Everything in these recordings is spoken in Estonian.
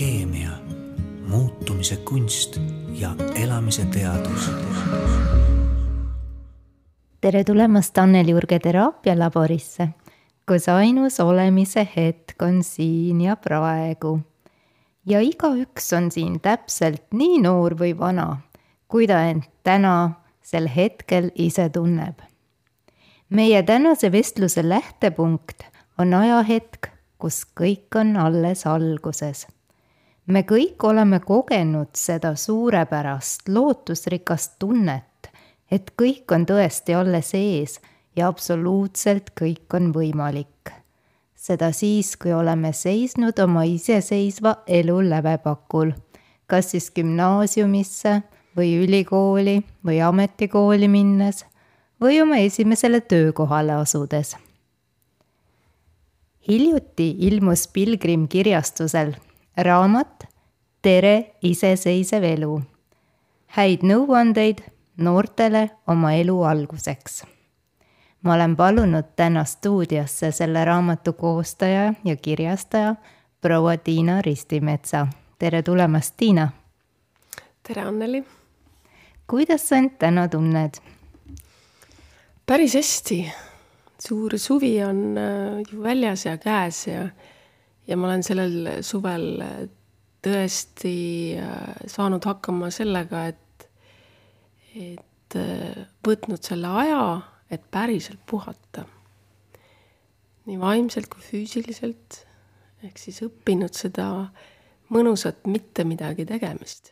keemia, muutumise kunst ja elamise teadus. tere tulemast Anneli Urge teraapialaborisse, kus ainus olemise hetk on siin ja praegu. ja igaüks on siin täpselt nii noor või vana, kui ta end täna sel hetkel ise tunneb. meie tänase vestluse lähtepunkt on ajahetk, kus kõik on alles alguses. Me kõik oleme kogenud seda suurepärast lootusrikast tunnet, et kõik on tõesti alles ees ja absoluutselt kõik on võimalik. seda siis, kui oleme seisnud oma iseseisva elu lävepakul, kas siis gümnaasiumisse või ülikooli või ametikooli minnes või oma esimesele töökohale asudes. hiljuti ilmus Pilgrim kirjastusel raamat Tere iseseisev elu. häid nõuandeid noortele oma elu alguseks. ma olen palunud täna stuudiosse selle raamatu koostaja ja kirjastaja proua Tiina Ristimetsa. tere tulemast, Tiina! tere, Anneli! kuidas sa end täna tunned? päris hästi. suur suvi on äh, ju väljas ja käes ja, ja ma olen sellel suvel äh, tõesti äh, saanud hakkama sellega, et, et võtnud selle aja, et päriselt puhata. nii vaimselt kui füüsiliselt. ehk siis õppinud seda mõnusat mitte midagi tegemist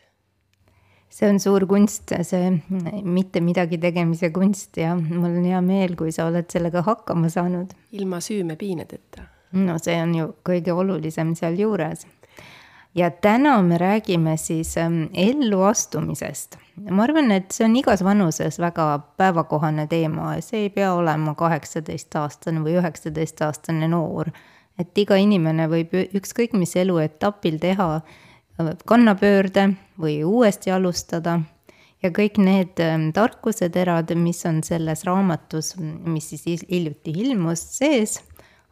see on suur kunst, see mitte midagi tegemise kunst ja mul on hea meel, kui sa oled sellega hakkama saanud. ilma süümepiinadeta. no see on ju kõige olulisem sealjuures. Ja täna me räägime siis ähm, elluastumisest. ma arvan, et see on igas vanuses väga päevakohane teema, see ei pea olema kaheksateistaastane või üheksateistaastane noor. et iga inimene võib ükskõik mis eluetapil teha kannapöörde või uuesti alustada. ja kõik need ähm, tarkuseterad, mis on selles raamatus, mis siis hiljuti ilmus, sees,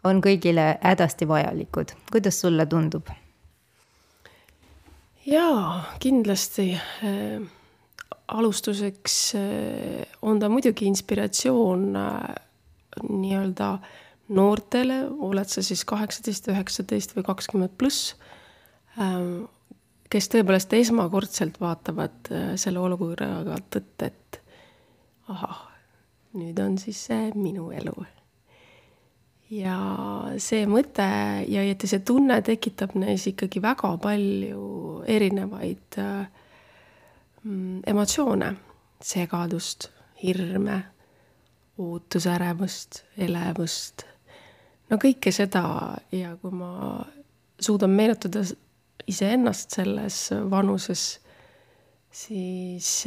on kõigile hädasti vajalikud. kuidas sulle tundub? Jaa, kindlasti äh, alustuseks äh, on ta muidugi inspiratsioon äh, nii-öelda noortele, oled sa siis kaheksateist, üheksateist või kakskümmend pluss, kes tõepoolest esmakordselt vaatavad selle olukorraga tõtt, et ahah, nüüd on siis see minu elu. Ja see mõte ja et see tunne tekitab neis ikkagi väga palju erinevaid mm, emotsioone, segadust, hirme, ootusärevust, elevust, no kõike seda ja kui ma suudan meenutada iseennast selles vanuses, siis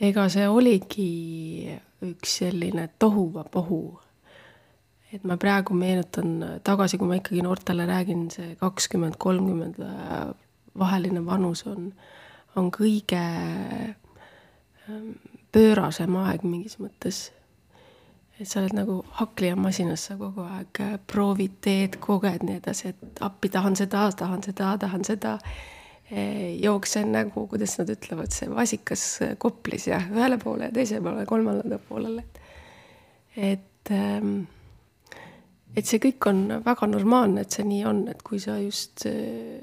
ega see oligi üks selline tohuvapohu. Et ma praegu meenutan tagasi, kui ma ikkagi noortele räägin, see kakskümmend, kolmkümmend äh, vaheline vanus on, on kõige ähm, pöörasem aeg mingis mõttes et sa oled nagu hakklihamaasinas, sa kogu aeg äh, proovid, teed, koged, nii edasi, et appi tahan seda, tahan seda, tahan seda. Jooksen nagu, kuidas nad ütlevad, see vasikas äh, koplis ja ühele poole ja teisele poole, kolmandale poolele. et, ähm, et see kõik on väga normaalne, et see nii on, et kui sa just, äh,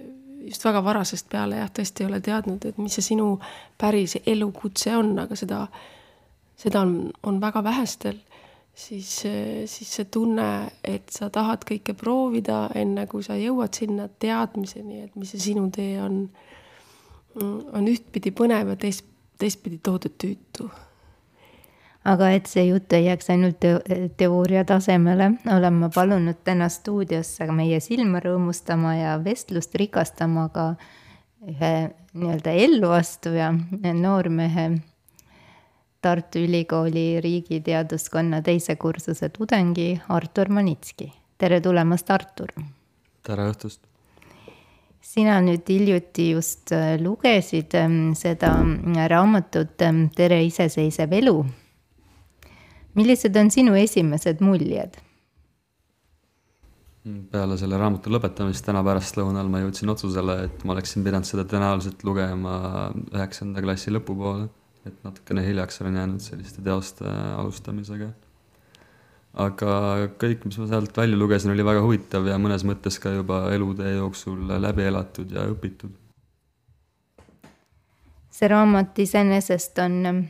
just väga varasest peale jah, tõesti ei ole teadnud, et mis see sinu päris elukutse on, aga seda, seda on, on väga vähestel siis, siis see tunne, et sa tahad kõike proovida, enne kui sa jõuad sinna teadmiseni, et mis see sinu tee on, on ühtpidi põnev ja teist, teistpidi tohutult tüütu. Aga et see jutt ei jääks ainult te teooria tasemele, olen ma palunud täna stuudiosse meie silma rõõmustama ja vestlust rikastama ka ühe nii-öelda elluastuja, noormehe Tartu Ülikooli riigiteaduskonna teise kursuse tudengi Artur Manitski. tere tulemast, Artur! tere õhtust! sina nüüd hiljuti just lugesid ähm, seda raamatut ähm, Tere iseseisev elu. Millised on sinu esimesed muljed? peale selle raamatu lõpetamist täna pärastlõunal ma jõudsin otsusele, et ma oleksin pidanud seda tõenäoliselt lugema üheksanda klassi lõpupoole, et natukene hiljaks olen jäänud selliste teoste alustamisega. aga kõik, mis ma sealt välja lugesin, oli väga huvitav ja mõnes mõttes ka juba elutee jooksul läbi elatud ja õpitud. see raamat iseenesest on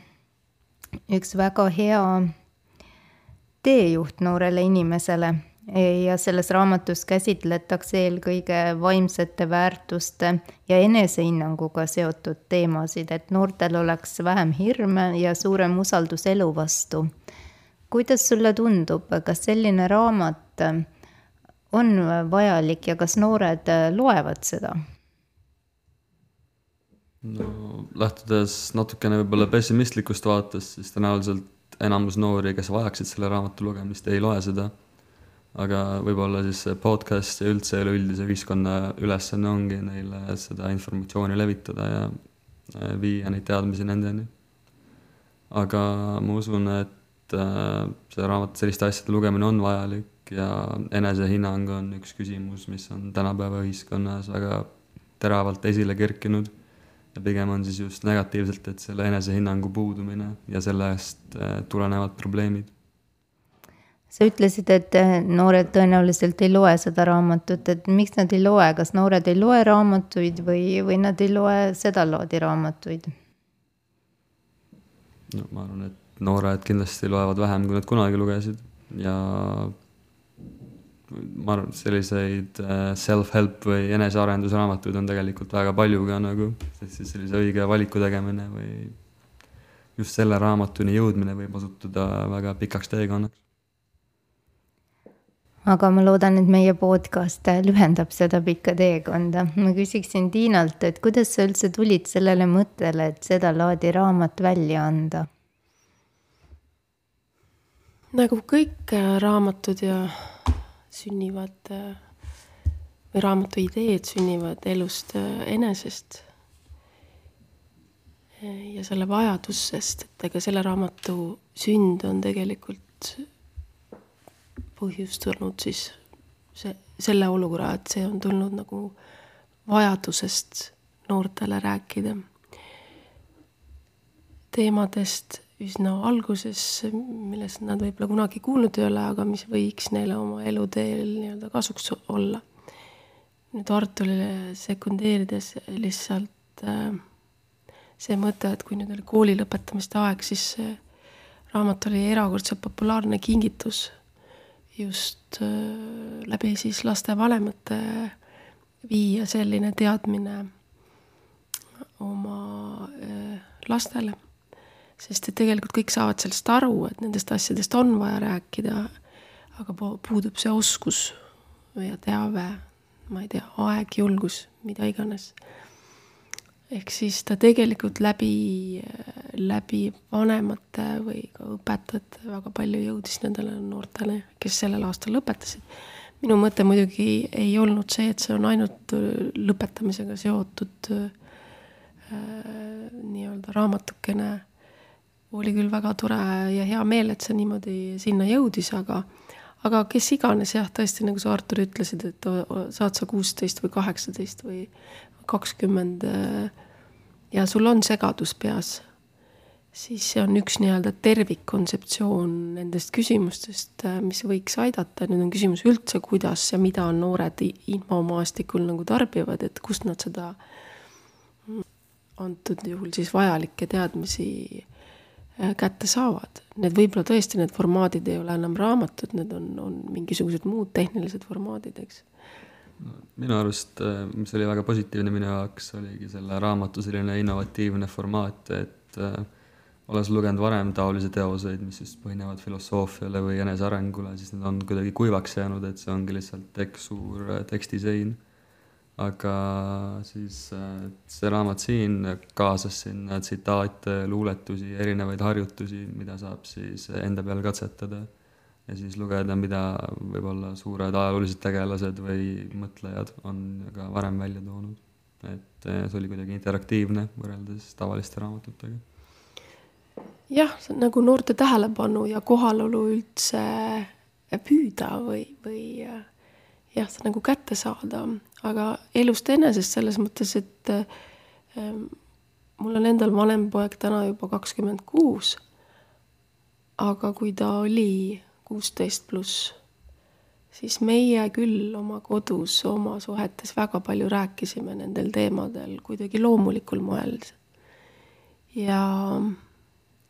üks väga hea teejuht noorele inimesele ja selles raamatus käsitletakse eelkõige vaimsete väärtuste ja enesehinnanguga seotud teemasid, et noortel oleks vähem hirme ja suurem usaldus elu vastu. kuidas sulle tundub, kas selline raamat on vajalik ja kas noored loevad seda? no lähtudes natukene võib-olla pessimistlikust vaatest, siis tõenäoliselt enamus noori, kes vajaksid selle raamatu lugemist, ei loe seda aga võib-olla siis see podcast ja üldse üleüldise ühiskonna ülesanne ongi neile seda informatsiooni levitada ja viia neid teadmisi nendeni. aga ma usun, et äh, see raamat, selliste asjade lugemine on vajalik ja enesehinnang on üks küsimus, mis on tänapäeva ühiskonnas väga teravalt esile kerkinud. Ja pigem on siis just negatiivselt, et selle enesehinnangu puudumine ja sellest äh, tulenevad probleemid. Sa ütlesid, et eh, noored tõenäoliselt ei loe seda raamatut, et miks nad ei loe, kas noored ei loe raamatuid või, või nad ei loe sedalaadi raamatuid? no ma arvan, et noored kindlasti loevad vähem, kui nad kunagi lugesid. Ja ma arvan, et selliseid eh, self-help või enesearendusraamatuid on tegelikult väga palju ka nagu, sest siis sellise õige valiku tegemine või just selle raamatuni jõudmine võib osutuda väga pikaks teekonnaks aga ma loodan, et meie podcast lühendab seda pikka teekonda. ma küsiksin Tiinalt, et kuidas sa üldse tulid sellele mõttele, et sedalaadi raamat välja anda? nagu kõik äh, raamatud ja sünnivad äh, või raamatu ideed sünnivad elust äh, enesest. ja selle vajadusest, et ega selle raamatu sünd on tegelikult põhjustanud siis see, selle olukorra, et see on tulnud nagu vajadusest noortele rääkida teemadest üsna alguses, millest nad võib-olla kunagi kuulnud ei ole, aga mis võiks neile oma eluteel nii-öelda kasuks olla. nüüd Arturile sekundeerides lihtsalt äh, see mõte, et kui nüüd oli kooli lõpetamiste aeg, siis see raamat oli erakordselt populaarne kingitus just äh, läbi siis lastevanemate viia selline teadmine oma äh, lastele. Sest et tegelikult kõik saavad sellest aru, et nendest asjadest on vaja rääkida, aga puudub see oskus ja teave, ma ei tea, aeg, julgus, mida iganes ehk siis ta tegelikult läbi, läbi vanemate või ka õpetajate väga palju jõudis nendele noortele, kes sellel aastal lõpetasid. minu mõte muidugi ei olnud see, et see on ainult lõpetamisega seotud äh, nii-öelda raamatukene. Oli küll väga tore ja hea meel, et see niimoodi sinna jõudis, aga aga kes iganes jah, tõesti nagu sa Artur ütlesid, et saad sa kuusteist või kaheksateist või kakskümmend äh, ja sul on segadus peas, siis see on üks nii-öelda tervikkontseptsioon nendest küsimustest, äh, mis võiks aidata, nüüd on küsimus üldse, kuidas ja mida noored infomaastikul nagu tarbivad, et kust nad seda antud juhul siis vajalikke teadmisi kätte saavad. Need võib-olla tõesti, need formaadid ei ole enam raamatud, need on, on mingisugused muud tehnilised formaadid, eks minu arust, äh, mis oli väga positiivne minu jaoks, oligi selle raamatu selline innovatiivne formaat, et äh, olles lugenud varem taolisi teoseid, mis just põhinevad filosoofiale või enesearengule, siis need on kuidagi kuivaks jäänud, et see ongi lihtsalt tekk, suur äh, tekstisein. Aga siis äh, see raamat siin kaasas sinna tsitaate, luuletusi, erinevaid harjutusi, mida saab siis enda peal katsetada ja siis lugeda, mida võib-olla suured ajaloolised tegelased või mõtlejad on ka varem välja toonud. et eh, see oli kuidagi interaktiivne võrreldes tavaliste raamatutega. jah, nagu noorte tähelepanu ja kohalolu üldse püüda või, või jah, nagu kätte saada, aga elust enesest selles mõttes, et äh, mul on endal vanem poeg täna juba kakskümmend kuus. aga kui ta oli kuusteist pluss, siis meie küll oma kodus, oma suhetes väga palju rääkisime nendel teemadel kuidagi loomulikul moel. ja,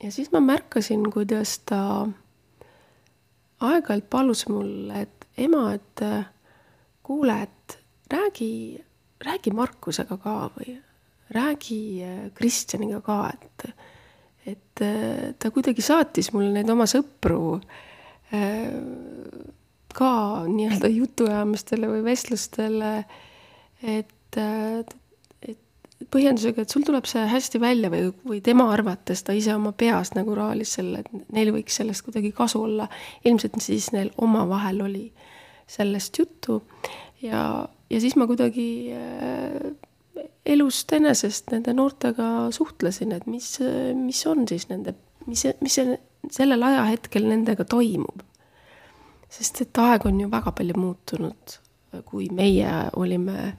ja siis ma märkasin, kuidas ta aeg-ajalt palus mulle, et ema, et kuule, et räägi, räägi Markusega ka või räägi äh, Kristjaniga ka, et, et äh, ta kuidagi saatis mulle neid oma sõpru äh, ka nii-öelda jutuajamistele või vestlustele, et, et põhjendusega, et sul tuleb see hästi välja või, või tema arvates ta ise oma peas nagu raalis selle, et neil võiks sellest kuidagi kasu olla. ilmselt siis neil omavahel oli sellest juttu ja, ja siis ma kuidagi äh, elust enesest nende noortega suhtlesin, et mis, mis on siis nende, mis, mis sellel ajahetkel nendega toimub. sest et aeg on ju väga palju muutunud, kui meie olime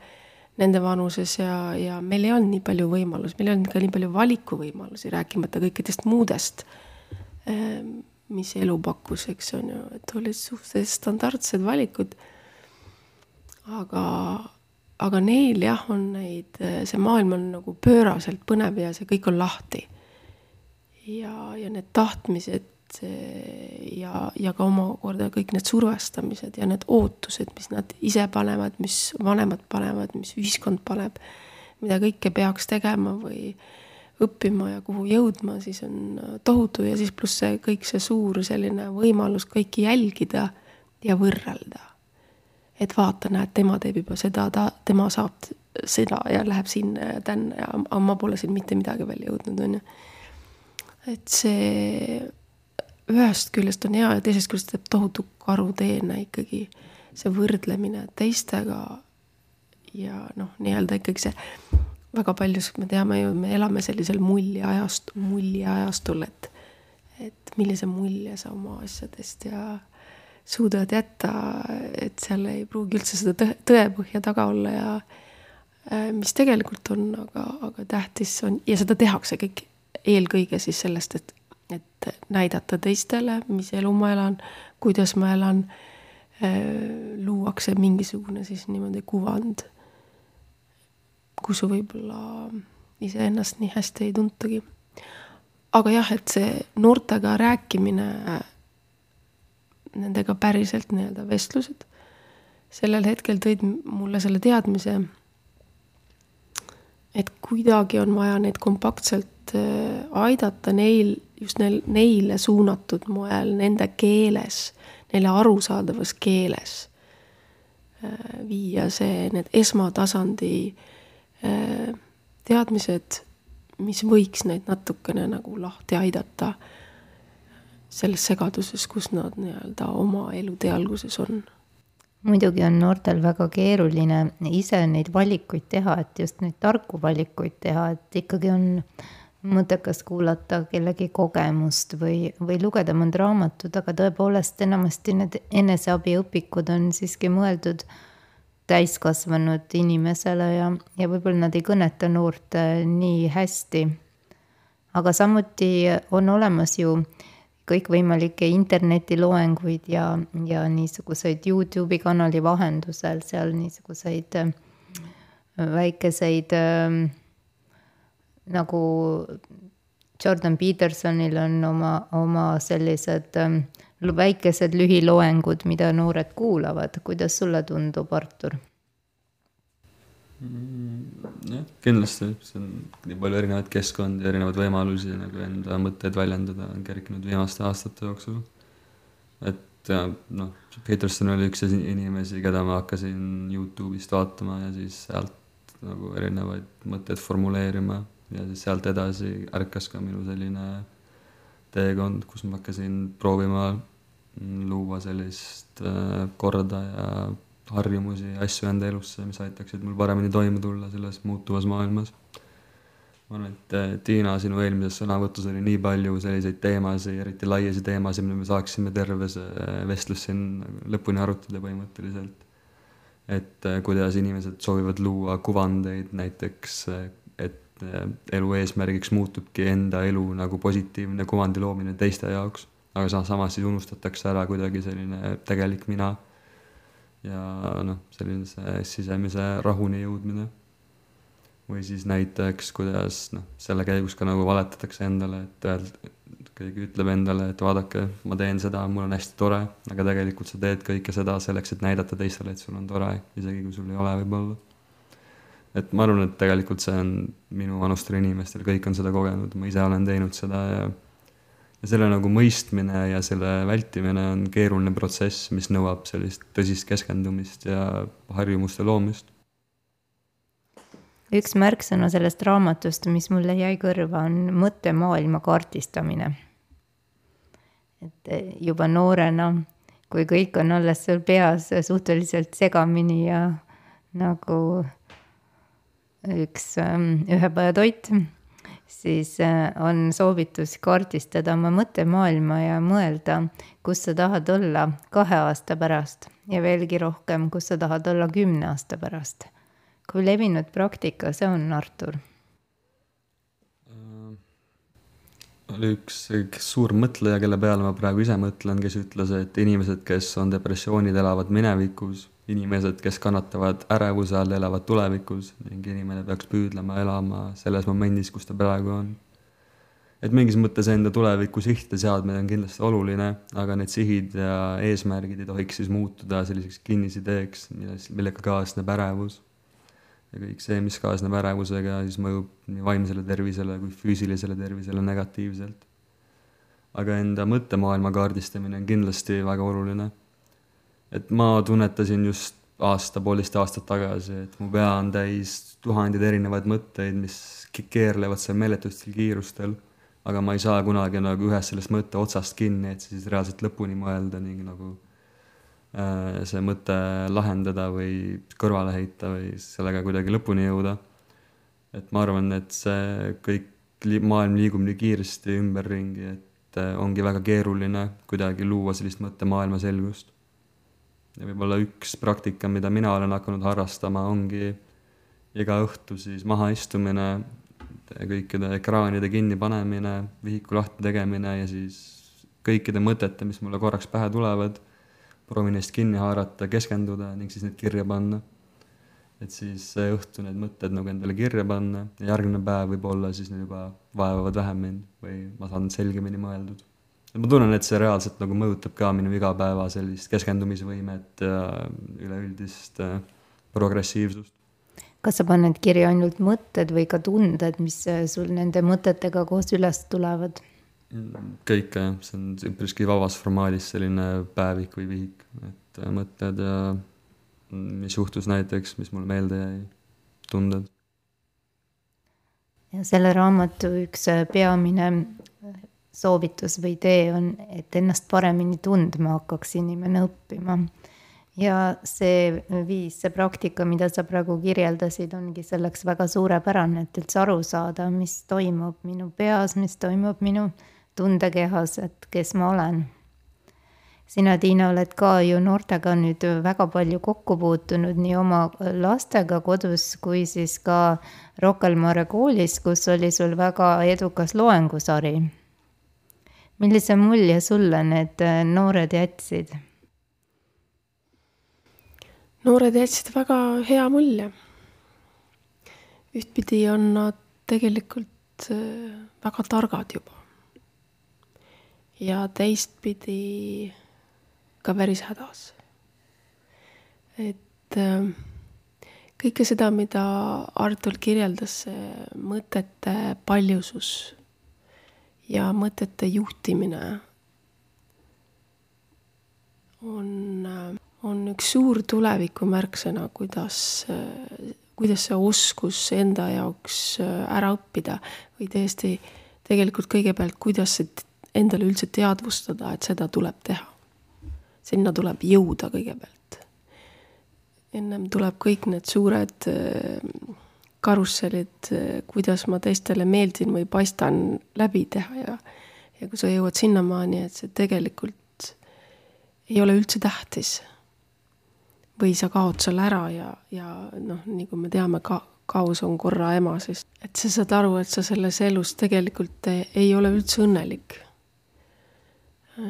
nende vanuses ja, ja meil ei olnud nii palju võimalusi, meil ei olnud ka nii palju valikuvõimalusi, rääkimata kõikidest muudest ähm, mis elu pakkus, eks on ju, et olid suhteliselt standardsed valikud. Aga, aga neil jah, on neid, see maailm on nagu pööraselt põnev ja see kõik on lahti. ja, ja need tahtmised ja, ja ka omakorda kõik need survestamised ja need ootused, mis nad ise panevad, mis vanemad panevad, mis ühiskond paneb, mida kõike peaks tegema või õppima ja kuhu jõudma, siis on tohutu ja siis pluss see kõik see suur selline võimalus kõiki jälgida ja võrrelda. Et vaata, näed, tema teeb juba seda, ta, tema saab seda ja läheb sinna ja tänna ja aga ma pole siin mitte midagi veel jõudnud, on ju. et see ühest küljest on hea ja teisest küljest teeb tohutu karuteene ikkagi see võrdlemine teistega ja noh, nii-öelda ikkagi see väga paljus me teame ju, me elame sellisel muljeajast, muljeajastul, et, et millise mulje sa oma asjadest ja suudad jätta, et seal ei pruugi üldse seda tõe, tõepõhja taga olla ja äh, mis tegelikult on, aga, aga tähtis on ja seda tehakse kõik eelkõige siis sellest, et, et näidata teistele, mis elu ma elan, kuidas ma elan, äh, luuakse mingisugune siis niimoodi kuvand kus võib-olla iseennast nii hästi ei tuntagi. aga jah, et see noortega rääkimine, nendega päriselt nii-öelda vestlused, sellel hetkel tõid mulle selle teadmise, et kuidagi on vaja neid kompaktselt äh, aidata neil, just neil, neile suunatud moel, nende keeles, neile arusaadavas keeles äh, viia see, need esmatasandi äh, Äh, teadmised, mis võiks neid natukene nagu lahti aidata selles segaduses, kus nad nii-öelda oma elutee alguses on. muidugi on noortel väga keeruline ise neid valikuid teha, et just neid tarku valikuid teha, et ikkagi on mõttekas kuulata kellegi kogemust või, või lugeda mõnda raamatut, aga tõepoolest enamasti need eneseabiõpikud on siiski mõeldud äh, täiskasvanud inimesele ja, ja võib-olla nad ei kõneta noort nii hästi. aga samuti on olemas ju kõikvõimalikke internetiloenguid ja, ja niisuguseid Youtube'i kanali vahendusel seal niisuguseid äh, väikeseid äh, nagu Jordan Petersonil on oma, oma sellised äh, väikesed lühiloengud, mida noored kuulavad, kuidas sulle tundub, Artur? Mm, jah, kindlasti, see on nii palju erinevaid keskkondi, erinevaid võimalusi nagu enda mõtteid väljendada on kerkinud viimaste aastate jooksul. et noh, Peterson oli üks inimesi, keda ma hakkasin Youtube'ist vaatama ja siis sealt nagu erinevaid mõtteid formuleerima ja siis sealt edasi ärkas ka minu selline teekond, kus ma hakkasin proovima luua sellist äh, korda ja harjumusi asju enda elusse, mis aitaksid mul paremini toime tulla selles muutuvas maailmas. ma arvan, et äh, Tiina, sinu eelmises sõnavõtus oli nii palju selliseid teemasid, eriti laiasid teemasid, mida me saaksime terve see vestlus siin lõpuni arutada põhimõtteliselt. et äh, kuidas inimesed soovivad luua kuvandeid näiteks, äh, et äh, elu eesmärgiks muutubki enda elu nagu positiivne kuvandi loomine teiste jaoks, aga sa-, samas siis unustatakse ära kuidagi selline tegelik mina ja noh, selline see sisemise rahuni jõudmine. või siis näiteks, kuidas noh, selle käigus ka nagu valetatakse endale, et öeld-, keegi ütleb endale, et vaadake, ma teen seda, mul on hästi tore, aga tegelikult sa teed kõike seda selleks, et näidata teistele, et sul on tore, isegi kui sul ei ole võib-olla. et ma arvan, et tegelikult see on minu vanustel inimestel, kõik on seda kogenud, ma ise olen teinud seda ja ja selle nagu mõistmine ja selle vältimine on keeruline protsess, mis nõuab sellist tõsist keskendumist ja harjumuste loomist üks märksõna sellest raamatust, mis mulle jäi kõrva, on mõttemaailma kaardistamine. et eh, juba noorena, kui kõik on alles seal peas suhteliselt segamini ja nagu üks ähm, ühepajatoit, siis äh, on soovitus kaardistada oma mõttemaailma ja mõelda, kus sa tahad olla kahe aasta pärast ja veelgi rohkem, kus sa tahad olla kümne aasta pärast kui levinud praktika see on, Artur? Äh, oli üks, üks suur mõtleja, kelle peale ma praegu ise mõtlen, kes ütles, et inimesed, kes on depressioonid, elavad minevikus, inimesed, kes kannatavad ärevuse all, elavad tulevikus ning inimene peaks püüdlema elama selles momendis, kus ta praegu on. et mingis mõttes enda tuleviku sihtide seadmine on kindlasti oluline, aga need sihid ja eesmärgid ei tohiks siis muutuda selliseks kinnisideeks, milles, millega kaasneb ärevus ja kõik see, mis kaasneb ärevusega, siis mõjub nii vaimsele tervisele kui füüsilisele tervisele negatiivselt. aga enda mõttemaailma kaardistamine on kindlasti väga oluline. Et ma tunnetasin just aasta-poolteist aastat tagasi, et mu pea on täis tuhandeid erinevaid mõtteid, mis keerlevad seal meeletustel kiirustel, aga ma ei saa kunagi nagu ühest sellest mõtte otsast kinni, et siis reaalselt lõpuni mõelda ning nagu Äh, see mõte lahendada või kõrvale heita või sellega kuidagi lõpuni jõuda. et ma arvan, et see kõik, maailm liigub nii kiiresti ümberringi, et äh, ongi väga keeruline kuidagi luua sellist mõttemaailma selgust. Ja võib-olla üks praktika, mida mina olen hakanud harrastama, ongi iga õhtu siis mahaistumine, kõikide ekraanide kinnipanemine, vihiku lahti tegemine ja siis kõikide mõtete, mis mulle korraks pähe tulevad proovin neist kinni haarata, keskenduda ning siis need kirja panna. et siis see õhtu need mõtted nagu endale kirja panna ja järgmine päev võib-olla siis need juba vaevavad vähem mind või ma saan selgemini mõeldud. Ma tunnen, et see reaalselt nagu mõjutab ka minu igapäeva sellist keskendumisvõimet ja üleüldist äh, progressiivsust kas sa paned kirja ainult mõtted või ka tunded, mis sul nende mõtetega koos üles tulevad? kõike jah, see on üpriski vabas formaadis selline päevik või vihik, et äh, mõtted ja mis juhtus näiteks, mis mulle meelde jäi, tunded. ja selle raamatu üks äh, peamine äh, soovitus või idee on, et ennast paremini tundma hakkaks inimene õppima. ja see viis, see praktika, mida sa praegu kirjeldasid, ongi selleks väga suurepärane, et üldse aru saada, mis toimub minu peas, mis toimub minu tundekehas, et kes ma olen. sina, Tiina, oled ka ju noortega nüüd väga palju kokku puutunud nii oma lastega kodus kui siis ka Rocca al Mare koolis, kus oli sul väga edukas loengusari. Millise mulje sulle need noored jätsid? noored jätsid väga hea mulje. ühtpidi on nad tegelikult äh, väga targad juba ja teistpidi ka päris hädas. et äh, kõike seda, mida Artur kirjeldas, see mõtete paljusus ja mõtete juhtimine on, on üks suur tuleviku märksõna, kuidas, kuidas see oskus enda jaoks ära õppida või tõesti tegelikult kõigepealt, kuidas see endale üldse teadvustada, et seda tuleb teha. sinna tuleb jõuda kõigepealt. ennem tuleb kõik need suured äh, karussellid, kuidas ma teistele meeldin või paistan, läbi teha ja ja kui sa jõuad sinnamaani, et see tegelikult ei ole üldse tähtis. või sa kaod selle ära ja, ja noh, nagu me teame, ka kaos on korra ema, siis et sa saad aru, et sa selles elus tegelikult ei ole üldse õnnelik.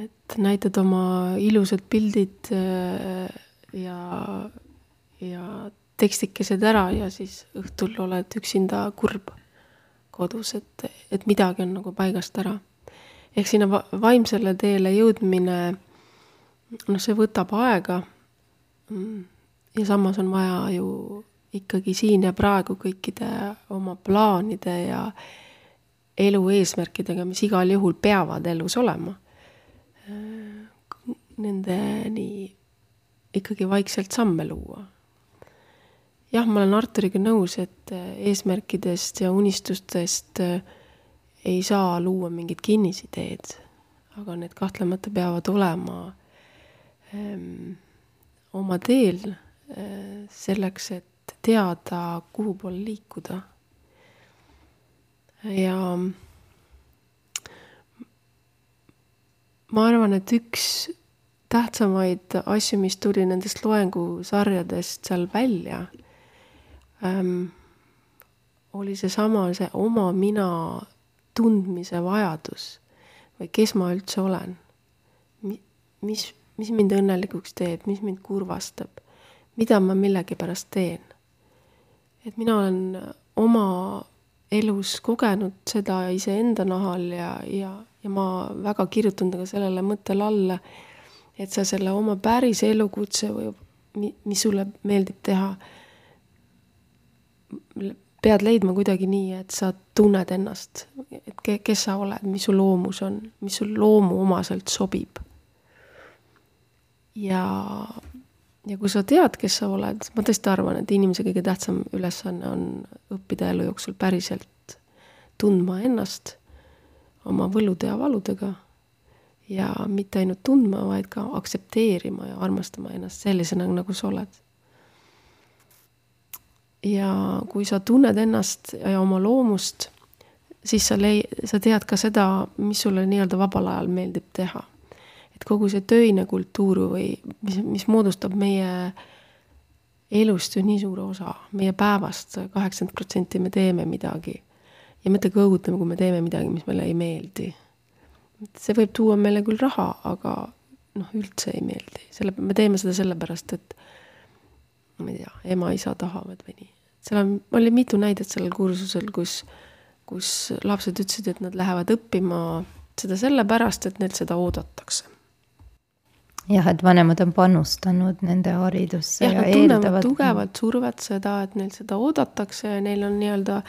et näitad oma ilusad pildid äh, ja, ja tekstikesed ära ja siis õhtul oled üksinda kurb kodus, et, et midagi on nagu paigast ära. ehk sinna vaimsele teele jõudmine, noh, see võtab aega. Mm, ja samas on vaja ju ikkagi siin ja praegu kõikide oma plaanide ja elu eesmärkidega, mis igal juhul peavad elus olema. Nendeni ikkagi vaikselt samme luua. Jah, ma olen Arturiga nõus, et eesmärkidest ja unistustest ei saa luua mingit kinnisideed, aga need kahtlemata peavad olema ähm, oma teel äh, selleks, et teada, kuhu poole liikuda. ja ma arvan, et üks tähtsamaid asju, mis tuli nendest loengusarjadest seal välja ähm,, oli seesama, see oma mina tundmise vajadus või kes ma üldse olen. mis, mis mind õnnelikuks teeb, mis mind kurvastab, mida ma millegipärast teen et mina olen oma elus kogenud seda iseenda nahal ja, ja, ja ma väga kirjutan ka sellele mõttele alla, et sa selle oma päris elukutse või mis sulle meeldib teha, pead leidma kuidagi nii, et sa tunned ennast, et ke, kes sa oled, mis su loomus on, mis sul loomuomaselt sobib. ja ja kui sa tead, kes sa oled, ma tõesti arvan, et inimese kõige tähtsam ülesanne on õppida elu jooksul päriselt tundma ennast oma võlude ja valudega. ja mitte ainult tundma, vaid ka aktsepteerima ja armastama ennast sellisena, nagu sa oled. Ja kui sa tunned ennast ja oma loomust, siis sa lei-, sa tead ka seda, mis sulle nii-öelda vabal ajal meeldib teha et kogu see töine kultuur või mis, mis moodustab meie elust ju nii suure osa, meie päevast kaheksakümmend protsenti me teeme midagi. ja mitte ka õudneme, kui me teeme midagi, mis meile ei meeldi. see võib tuua meile küll raha, aga noh, üldse ei meeldi, selle, me teeme seda sellepärast, et ma ei tea, ema-isa tahavad või nii. Seal on, oli mitu näidet sellel kursusel, kus, kus lapsed ütlesid, et nad lähevad õppima seda sellepärast, et neilt seda oodatakse jah, et vanemad on panustanud nende haridusse jah, ja eeldavad. tugevat survet seda, et neil seda oodatakse ja neil on nii-öelda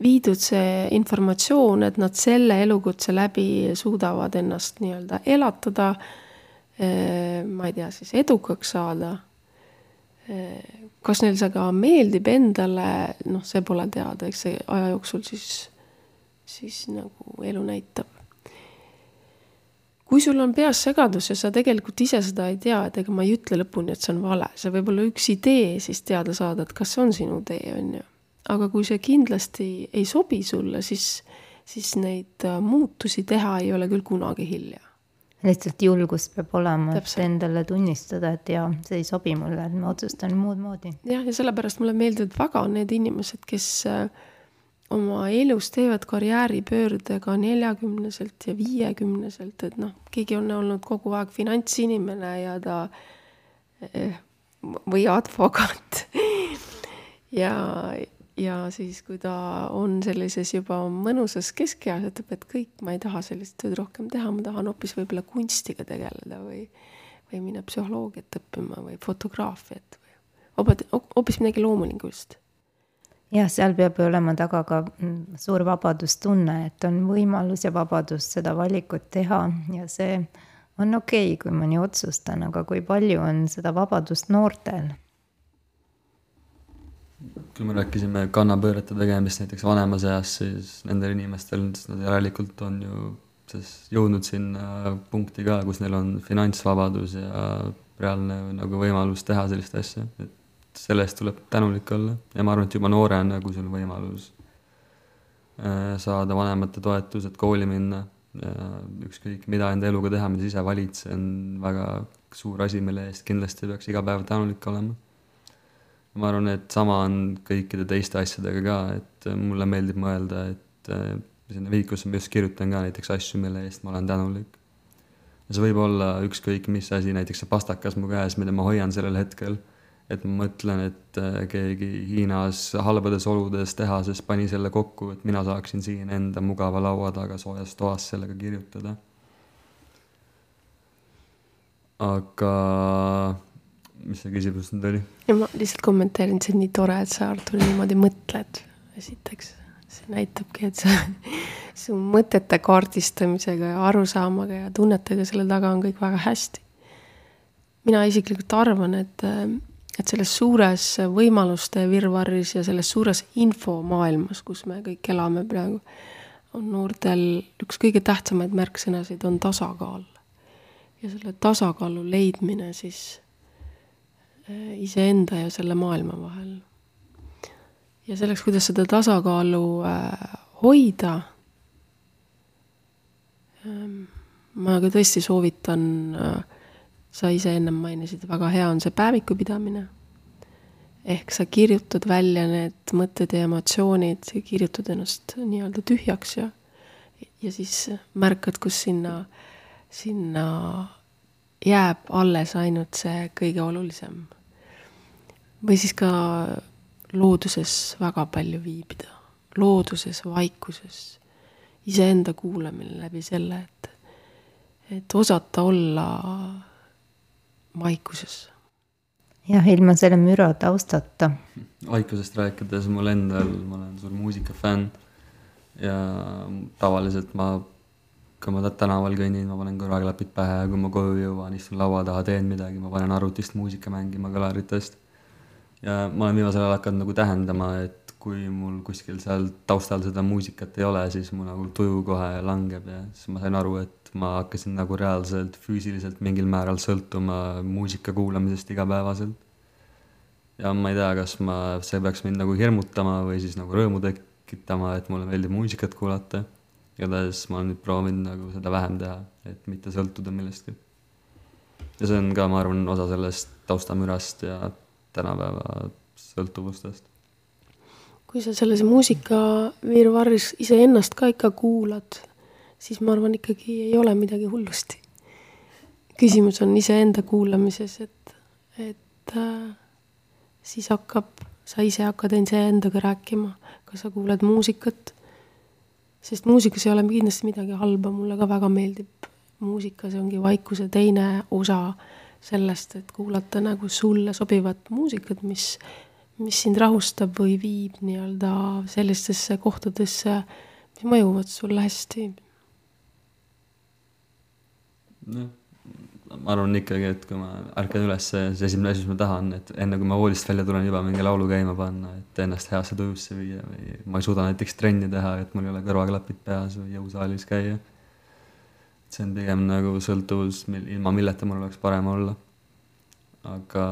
viidud see informatsioon, et nad selle elukutse läbi suudavad ennast nii-öelda elatada. Eh, ma ei tea, siis edukaks saada. Kas neil see ka meeldib endale, noh, see pole teada, eks see aja jooksul siis, siis nagu elu näitab kui sul on peas segadus ja sa tegelikult ise seda ei tea, et ega ma ei ütle lõpuni, et see on vale, see võib olla üks idee siis teada saada, et kas see on sinu tee, on ju. aga kui see kindlasti ei sobi sulle, siis, siis neid äh, muutusi teha ei ole küll kunagi hilja. Lihtsalt julgust peab olema, et endale tunnistada, et jaa, see ei sobi mulle, et ma otsustan muud moodi. jah, ja sellepärast mulle meeldivad väga need inimesed, kes äh, oma elus teevad karjääripöörde ka neljakümneselt ja viiekümneselt, et noh, keegi on olnud kogu aeg finantsinimene ja ta eh, või advokaat ja, ja siis, kui ta on sellises juba mõnusas keskeas, ütleb, et kõik, ma ei taha sellist tööd rohkem teha, ma tahan hoopis võib-olla kunstiga tegeleda või, või minna psühholoogiat õppima või fotograafiat või hoopis midagi loomulingulist jah, seal peab ju olema taga ka mm, suur vabadustunne, et on võimalus ja vabadus seda valikut teha ja see on okei okay,, kui ma nii otsustan, aga kui palju on seda vabadust noortel? Kui me rääkisime kannapöörete tegemist näiteks vanemas eas, siis nendel inimestel, nad järelikult on ju siis jõudnud sinna punkti ka, kus neil on finantsvabadus ja reaalne nagu võimalus teha sellist asja, et selle eest tuleb tänulik olla ja ma arvan, et juba noorena, kui sul on võimalus äh, saada vanemate toetus, et kooli minna, ükskõik, mida enda eluga teha, mida sa ise valid, see on väga suur asi, mille eest kindlasti peaks iga päev tänulik olema. Ma arvan, et sama on kõikide teiste asjadega ka, et mulle meeldib mõelda, et äh, sinna vihikusse ma just kirjutan ka näiteks asju, mille eest ma olen tänulik. ja see võib olla ükskõik mis asi, näiteks see pastakas mu käes, mida ma hoian sellel hetkel et ma mõtlen, et äh, keegi Hiinas halbades oludes tehases pani selle kokku, et mina saaksin siin enda mugava laua taga soojas toas sellega kirjutada. aga mis see küsimus nüüd oli? ja ma lihtsalt kommenteerin, see on nii tore, et sa, Artur, niimoodi mõtled, esiteks. see näitabki, et sa, su mõtete kaardistamisega ja arusaamaga ja tunnetega selle taga on kõik väga hästi. mina isiklikult arvan, et et selles suures võimaluste virvarris ja selles suures infomaailmas, kus me kõik elame praegu, on noortel üks kõige tähtsamaid märksõnasid on tasakaal. ja selle tasakaalu leidmine siis iseenda ja selle maailma vahel. ja selleks, kuidas seda tasakaalu äh, hoida, ähm, ma ka tõesti soovitan äh, sa ise ennem mainisid, väga hea on see päeviku pidamine. ehk sa kirjutad välja need mõtted ja emotsioonid, kirjutad ennast nii-öelda tühjaks ja, ja siis märkad, kus sinna, sinna jääb alles ainult see kõige olulisem. Või siis ka looduses väga palju viibida, looduses, vaikuses, iseenda kuulamine läbi selle, et, et osata olla vaikuses. jah, ilma selle müra taustata. vaikusest rääkides mul endal, ma olen suur muusikafänn ja tavaliselt ma, kui ma tänaval kõnnin, ma panen kõrvaklapid pähe ja kui ma koju jõuan, istun laua taha, teen midagi, ma panen arvutist muusika mängima kõlaritest. Ja ma olen viimasel ajal hakanud nagu tähendama, et kui mul kuskil seal taustal seda muusikat ei ole, siis mu nagu tuju kohe langeb ja siis ma sain aru, et ma hakkasin nagu reaalselt füüsiliselt mingil määral sõltuma muusika kuulamisest igapäevaselt. ja ma ei tea, kas ma, see peaks mind nagu hirmutama või siis nagu rõõmu tekitama, et mulle meeldib muusikat kuulata. igatahes ma olen nüüd proovinud nagu seda vähem teha, et mitte sõltuda millestki. ja see on ka, ma arvan, osa sellest taustamürast ja tänapäeva sõltuvustest. Kui sa selles muusika virvarris iseennast ka ikka kuulad siis ma arvan, ikkagi ei ole midagi hullusti. küsimus on iseenda kuulamises, et, et äh, siis hakkab, sa ise hakkad iseendaga rääkima, kas sa kuuled muusikat, sest muusikas ei ole kindlasti midagi halba, mulle ka väga meeldib muusika, see ongi vaikuse teine osa sellest, et kuulata nagu sulle sobivat muusikat, mis, mis sind rahustab või viib nii-öelda sellistesse kohtadesse, mis mõjuvad sulle hästi noh, ma arvan ikkagi, et kui ma ärkan üles, siis esimene asi, mis ma tahan, et enne kui ma voodist välja tulen, juba mingi laulu käima panna, et ennast heasse tujusse viia või ma ei suuda näiteks trenni teha, et mul ei ole kõrvaklapid peas või jõusaalis käia. See on pigem nagu sõltuvus, ilma milleta mul oleks parem olla. aga,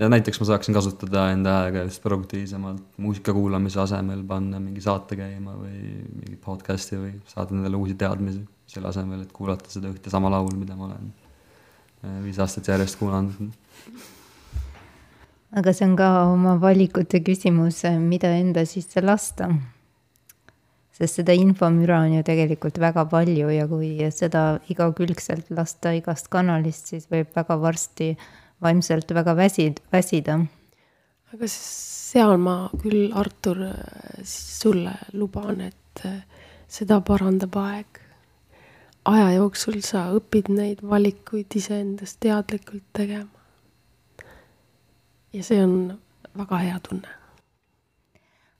ja näiteks ma saaksin kasutada enda aega just produktiivsemalt muusika kuulamise asemel, panna mingi saate käima või mingi podcast'i või saada endale uusi teadmisi selle asemel, et kuulata seda ühte sama laulu, mida ma olen äh, viis aastat järjest kuulanud. aga see on ka oma valikute küsimus, mida enda sisse lasta. Sest seda infomüra on ju tegelikult väga palju ja kui seda igakülgselt lasta igast kanalist, siis võib väga varsti vaimselt väga väsid, väsida. aga seal ma küll, Artur, sulle luban, et seda parandab aeg aja jooksul sa õpid neid valikuid iseendast teadlikult tegema. ja see on väga hea tunne.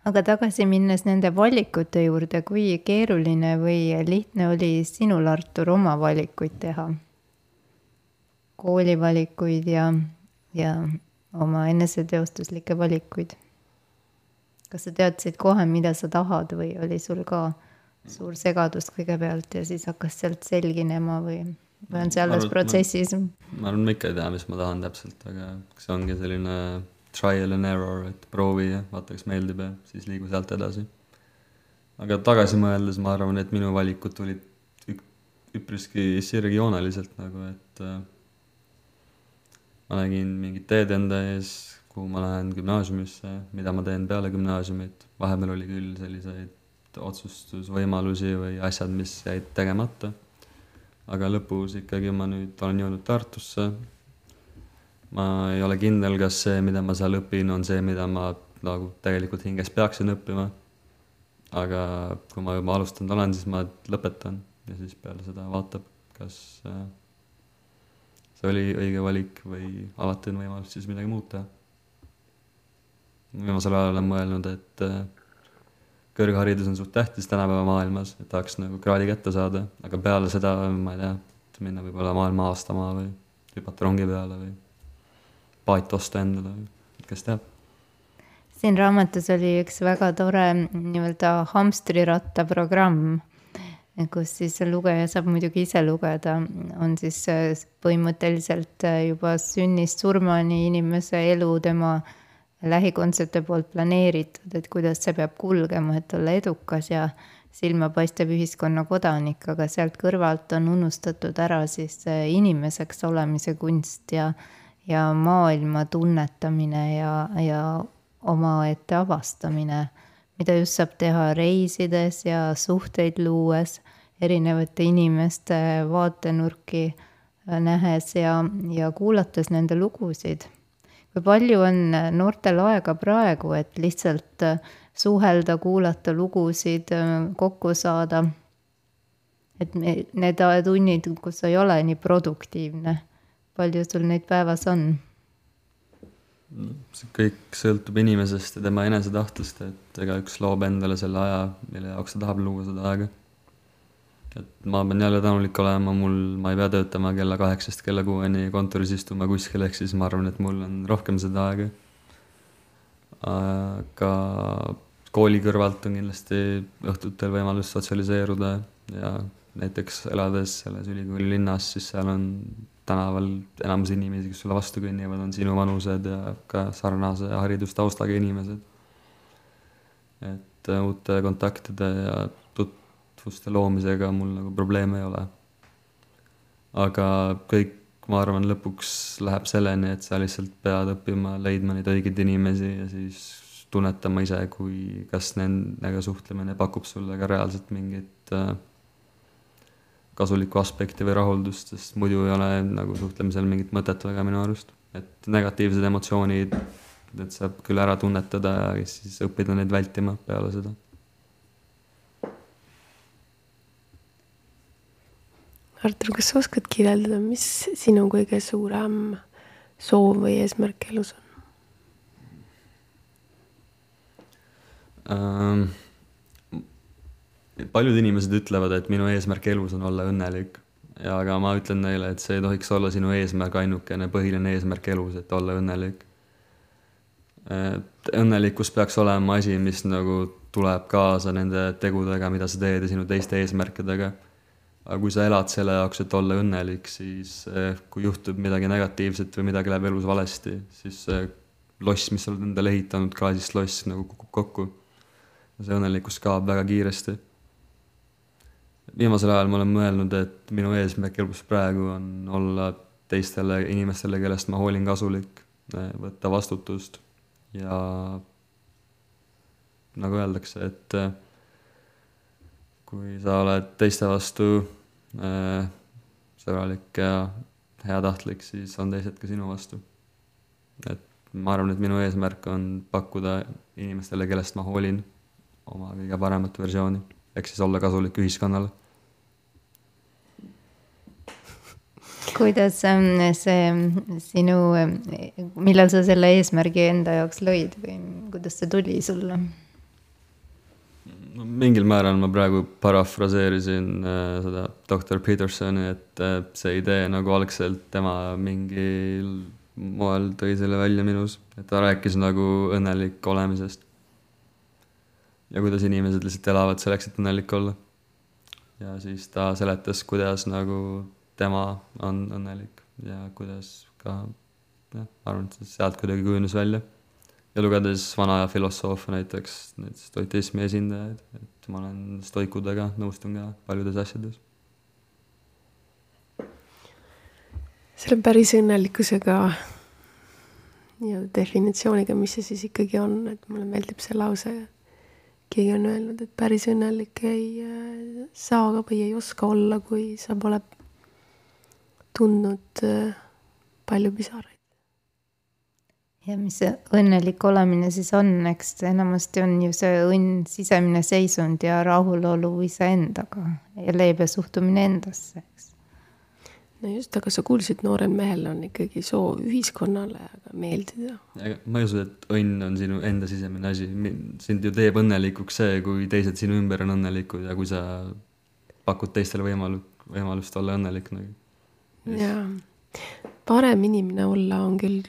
Aga tagasi minnes nende valikute juurde, kui keeruline või lihtne oli sinul, Artur, oma valikuid teha? koolivalikuid ja, ja oma eneseteostuslikke valikuid. kas sa teadsid kohe, mida sa tahad või oli sul ka suur segadus kõigepealt ja siis hakkas sealt selginema või, või on see alles protsessis? ma arvan, ma ikka ei tea, mis ma tahan täpselt, aga see ongi selline trial and error, et proovi ja vaata, kas meeldib ja siis liigu sealt edasi. aga tagasi mõeldes ma arvan, et minu valikud tulid üpriski sirgjooneliselt nagu, et äh, ma nägin mingit teed enda ees, kuhu ma lähen gümnaasiumisse, mida ma teen peale gümnaasiumit, vahepeal oli küll selliseid otsustusvõimalusi või asjad, mis jäid tegemata. aga lõpus ikkagi ma nüüd olen jõudnud Tartusse. Ma ei ole kindel, kas see, mida ma seal õpin, on see, mida ma nagu tegelikult hinges peaksin õppima. aga kui ma juba alustanud olen, siis ma lõpetan ja siis peale seda vaatab, kas äh, see oli õige valik või alati on võimalus siis midagi muud teha viimasel ajal olen mõelnud, et äh, kõrgharidus on suht tähtis tänapäeva maailmas, et tahaks nagu kraadi kätte saada, aga peale seda ma ei tea, minna võib-olla maailma avastama või hüpata rongi peale või paat osta endale kes teab. siin raamatus oli üks väga tore nii-öelda hamstriratta programm, kus siis lugeja saab muidugi ise lugeda, on siis äh, põhimõtteliselt äh, juba sünnist surmani inimese elu, tema äh, lähikondsete poolt planeeritud, et kuidas see peab kulgema, et olla edukas ja silmapaistev ühiskonna kodanik, aga sealt kõrvalt on unustatud ära siis inimeseks olemise kunst ja, ja maailma tunnetamine ja, ja omaette avastamine, mida just saab teha reisides ja suhteid luues, erinevate inimeste vaatenurki nähes ja, ja kuulates nende lugusid kui palju on noortel aega praegu, et lihtsalt äh, suhelda, kuulata lugusid, äh, kokku saada? et need tunnid, kus ei ole nii produktiivne, palju sul neid päevas on? see kõik sõltub inimesest ja tema enesetahtest, et igaüks loob endale selle aja, mille jaoks ta tahab luua seda aega et ma pean jälle tänulik olema, mul, ma ei pea töötama kella kaheksast kella kuueni kontoris istuma kuskil, ehk siis ma arvan, et mul on rohkem seda aega. aga kooli kõrvalt on kindlasti õhtutel võimalus sotsialiseeruda ja näiteks elades selles ülikooli linnas, siis seal on tänaval enamus inimesi, kes sulle vastu kõnnivad, on sinu vanused ja ka sarnase haridustaustaga inimesed. et uute kontaktide ja tutvuste loomisega mul nagu probleeme ei ole. aga kõik, ma arvan, lõpuks läheb selleni, et sa lihtsalt pead õppima leidma neid õigeid inimesi ja siis tunnetama ise, kui, kas nendega suhtlemine pakub sulle ka reaalselt mingit äh, kasulikku aspekti või rahuldust, sest muidu ei ole nagu suhtlemisel mingit mõtet väga minu arust. et negatiivsed emotsioonid, et saab küll ära tunnetada ja siis õppida neid vältima peale seda Artur, kas sa oskad kirjeldada, mis sinu kõige suurem soov või eesmärk elus on ähm,? Paljud inimesed ütlevad, et minu eesmärk elus on olla õnnelik ja aga ma ütlen neile, et see ei tohiks olla sinu eesmärk, ainukene põhiline eesmärk elus, et olla õnnelik. et õnnelikkus peaks olema asi, mis nagu tuleb kaasa nende tegudega, mida sa teed ja sinu teiste eesmärkidega aga kui sa elad selle jaoks, et olla õnnelik, siis eh, kui juhtub midagi negatiivset või midagi läheb elus valesti, siis see loss, mis sa oled endale ehitanud, klaasist loss nagu kukub kokku. see õnnelikkus kaob väga kiiresti. Viimasel ajal ma olen mõelnud, et minu eesmärk elus praegu on olla teistele inimestele, kellest ma hoolin, kasulik, eh, võtta vastutust ja nagu öeldakse, et eh, kui sa oled teiste vastu äh, sõbralik ja heatahtlik, siis on teised ka sinu vastu. et ma arvan, et minu eesmärk on pakkuda inimestele, kellest ma hoolin, oma kõige paremat versiooni, ehk siis olla kasulik ühiskonnale. Kuidas ähm, see sinu, millal sa selle eesmärgi enda jaoks lõid või kuidas see tuli sulle? no mingil määral ma praegu parafraseerisin äh, seda doktor Petersoni, et äh, see idee nagu algselt tema mingil moel tõi selle välja minus, et ta rääkis nagu õnnelik olemisest. ja kuidas inimesed lihtsalt elavad selleks, et õnnelik olla. ja siis ta seletas, kuidas nagu tema on õnnelik ja kuidas ka jah, ma arvan, et sealt kuidagi kujunes välja ja lugedes vana aja filosoofe näiteks, neid stoitismi esindajaid, et ma olen stoikudega, nõustun ka paljudes asjades. selle päris õnnelikkusega nii-öelda definitsiooniga, mis see siis ikkagi on, et mulle meeldib see lause. keegi on öelnud, et päris õnnelik ei äh, saa või ei oska olla, kui sa pole tundnud äh, palju pisaraid. ja mis see õnnelik olemine siis on, eks enamasti on ju see õnn sisemine seisund ja rahulolu iseendaga ja leebe suhtumine endasse, eks no just, aga sa kuulsid, noorel mehel on ikkagi soov ühiskonnale meeldida. ma ei usu, et õnn on sinu enda sisemine asi, sind ju teeb õnnelikuks see, kui teised sinu ümber on õnnelikud ja kui sa pakud teistele võimalu-, võimalust olla õnnelik nagu. Jaa, parem inimene olla on küll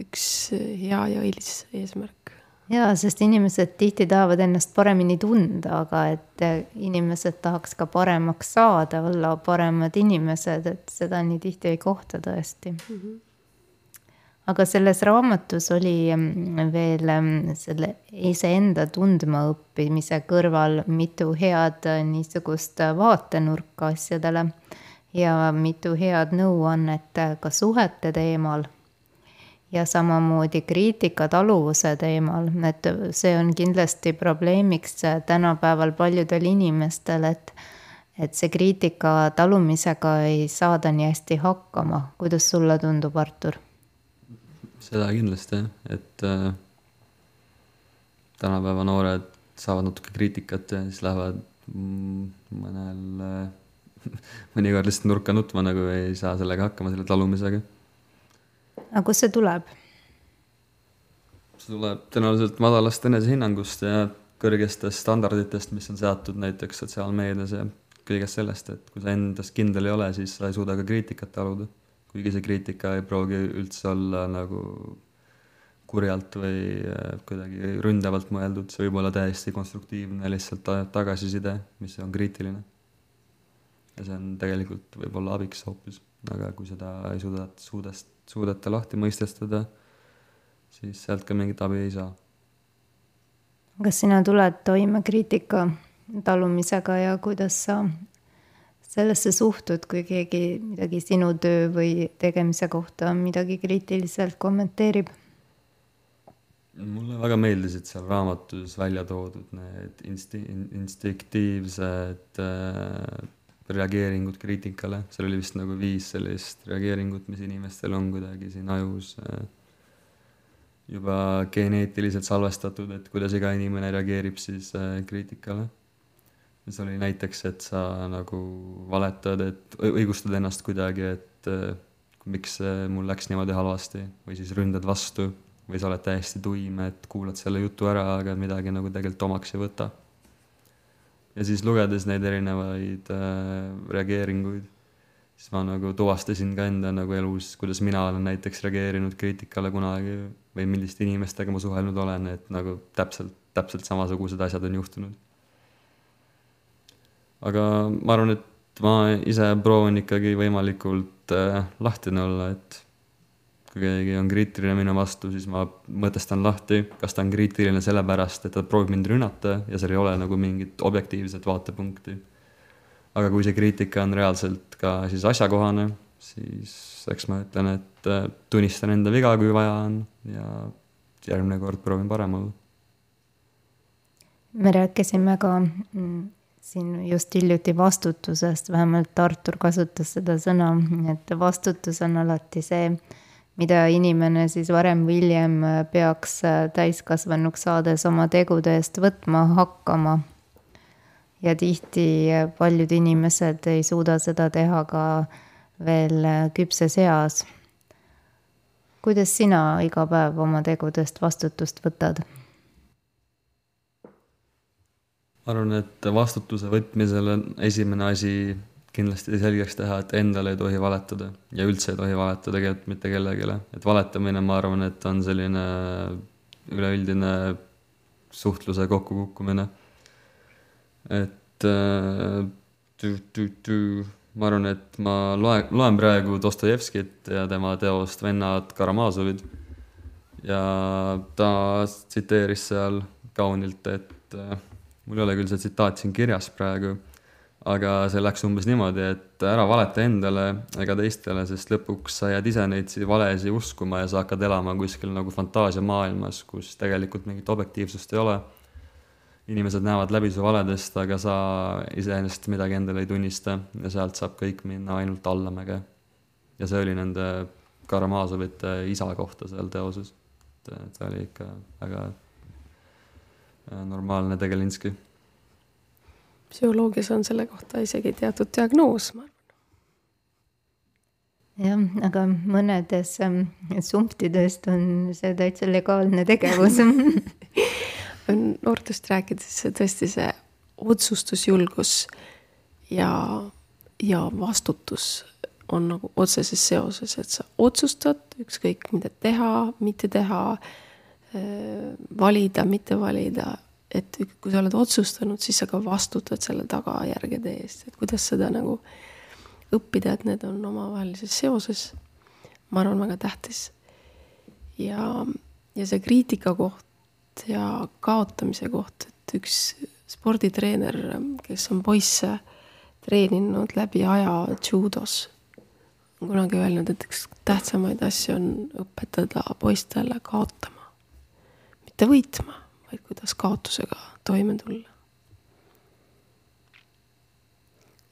üks hea ja õilis eesmärk jaa, sest inimesed tihti tahavad ennast paremini tunda, aga et eh, inimesed tahaks ka paremaks saada, olla paremad inimesed, et seda nii tihti ei kohta tõesti mm. -hmm. aga selles raamatus oli mm, veel mm, selle iseenda tundmaõppimise kõrval mitu head niisugust vaatenurka asjadele ja mitu head nõuannet ka suhete teemal ja samamoodi kriitika taluvuse teemal, et see on kindlasti probleemiks tänapäeval paljudel inimestel, et et see kriitika talumisega ei saada nii hästi hakkama, kuidas sulle tundub, Artur? seda kindlasti jah, et äh, tänapäeva noored saavad natuke kriitikat ja siis lähevad mõnel äh, mõnikord lihtsalt nurka nutma, nagu ei saa sellega hakkama, selle talumisega aga kust see tuleb? see tuleb tõenäoliselt madalast enesehinnangust ja kõrgestest standarditest, mis on seatud näiteks sotsiaalmeedias ja kõigest sellest, et kui sa endast kindel ei ole, siis sa ei suuda ka kriitikat taluda. kuigi see kriitika ei pruugi üldse olla nagu kurjalt või äh, kuidagi ründavalt mõeldud, see võib olla täiesti konstruktiivne lihtsalt tagasiside, mis on kriitiline. Ja see on tegelikult võib-olla abiks hoopis, aga kui seda ei suuda, suudest suudate lahti mõistestada, siis sealt ka mingit abi ei saa. kas sina tuled toime kriitika talumisega ja kuidas sa sellesse suhtud, kui keegi midagi sinu töö või tegemise kohta midagi kriitiliselt kommenteerib? mulle väga meeldisid seal raamatus välja toodud need insti-, instinktiivsed äh, reageeringut kriitikale, seal oli vist nagu viis sellist reageeringut, mis inimestel on kuidagi siin ajus äh, juba geneetiliselt salvestatud, et kuidas iga inimene reageerib siis äh, kriitikale. see oli näiteks, et sa nagu valetad, et õigustad ennast kuidagi, et äh, miks mul läks niimoodi halvasti või siis ründad vastu või sa oled täiesti tuim, et kuulad selle jutu ära, aga midagi nagu tegelikult omaks ei võta ja siis lugedes neid erinevaid äh, reageeringuid, siis ma nagu tuvastasin ka enda nagu elus, kuidas mina olen näiteks reageerinud kriitikale kunagi või milliste inimestega ma suhelnud olen, et nagu täpselt, täpselt samasugused asjad on juhtunud. aga ma arvan, et ma ise proovin ikkagi võimalikult äh, lahtine olla, et kui keegi on kriitiline minu vastu, siis ma mõtestan lahti, kas ta on kriitiline sellepärast, et ta proovib mind rünnata ja seal ei ole nagu mingit objektiivset vaatepunkti. aga kui see kriitika on reaalselt ka siis asjakohane, siis eks ma ütlen, et äh, tunnistan enda viga, kui vaja on ja järgmine kord proovin parem olla. me rääkisime ka mm, siin just hiljuti vastutusest, vähemalt Artur kasutas seda sõna, et vastutus on alati see mida inimene siis varem või hiljem äh, peaks äh, täiskasvanuks saades oma tegude eest võtma hakkama. ja tihti äh, paljud inimesed ei suuda seda teha ka veel küpses eas. kuidas sina iga päev oma tegudest vastutust võtad? ma arvan, et vastutuse võtmisel on esimene asi kindlasti selgeks teha, et endale ei tohi valetada ja üldse ei tohi valetada tegelikult mitte kellelegi, et valetamine, ma arvan, et on selline üleüldine suhtluse kokkukukkumine. et äh, tü, tü, tü, ma arvan, et ma loen, loen praegu Dostojevskit ja tema teost Vennad Karamaazovid ja ta tsiteeris seal kaunilt, et äh, mul ei ole küll see tsitaat siin kirjas praegu aga see läks umbes niimoodi, et ära valeta endale ega teistele, sest lõpuks sa jääd ise neid valesid uskuma ja sa hakkad elama kuskil nagu fantaasiamaailmas, kus tegelikult mingit objektiivsust ei ole. inimesed näevad läbi su valedest, aga sa iseenesest midagi endale ei tunnista ja sealt saab kõik minna ainult allamäge. ja see oli nende Karamazovite isa kohta seal teoses. et ta oli ikka väga äh, normaalne tegelinski psühholoogias on selle kohta isegi teatud diagnoos, ma arvan. jah, aga mõnedes ähm, sumptidest on see täitsa legaalne tegevus noortest rääkides tõesti see otsustusjulgus ja, ja vastutus on nagu otseses seoses, et sa otsustad ükskõik mida teha, mitte teha, äh, valida, mitte valida et kui sa oled otsustanud, siis sa ka vastutad selle tagajärgede eest, et kuidas seda nagu õppida, et need on omavahelises seoses. ma arvan, väga tähtis. ja, ja see kriitika koht ja kaotamise koht, et üks sporditreener, kes on poisse treeninud läbi aja judos, on kunagi öelnud, et üks tähtsamaid asju on õpetada poistele kaotama, mitte võitma vaid kuidas kaotusega toime tulla.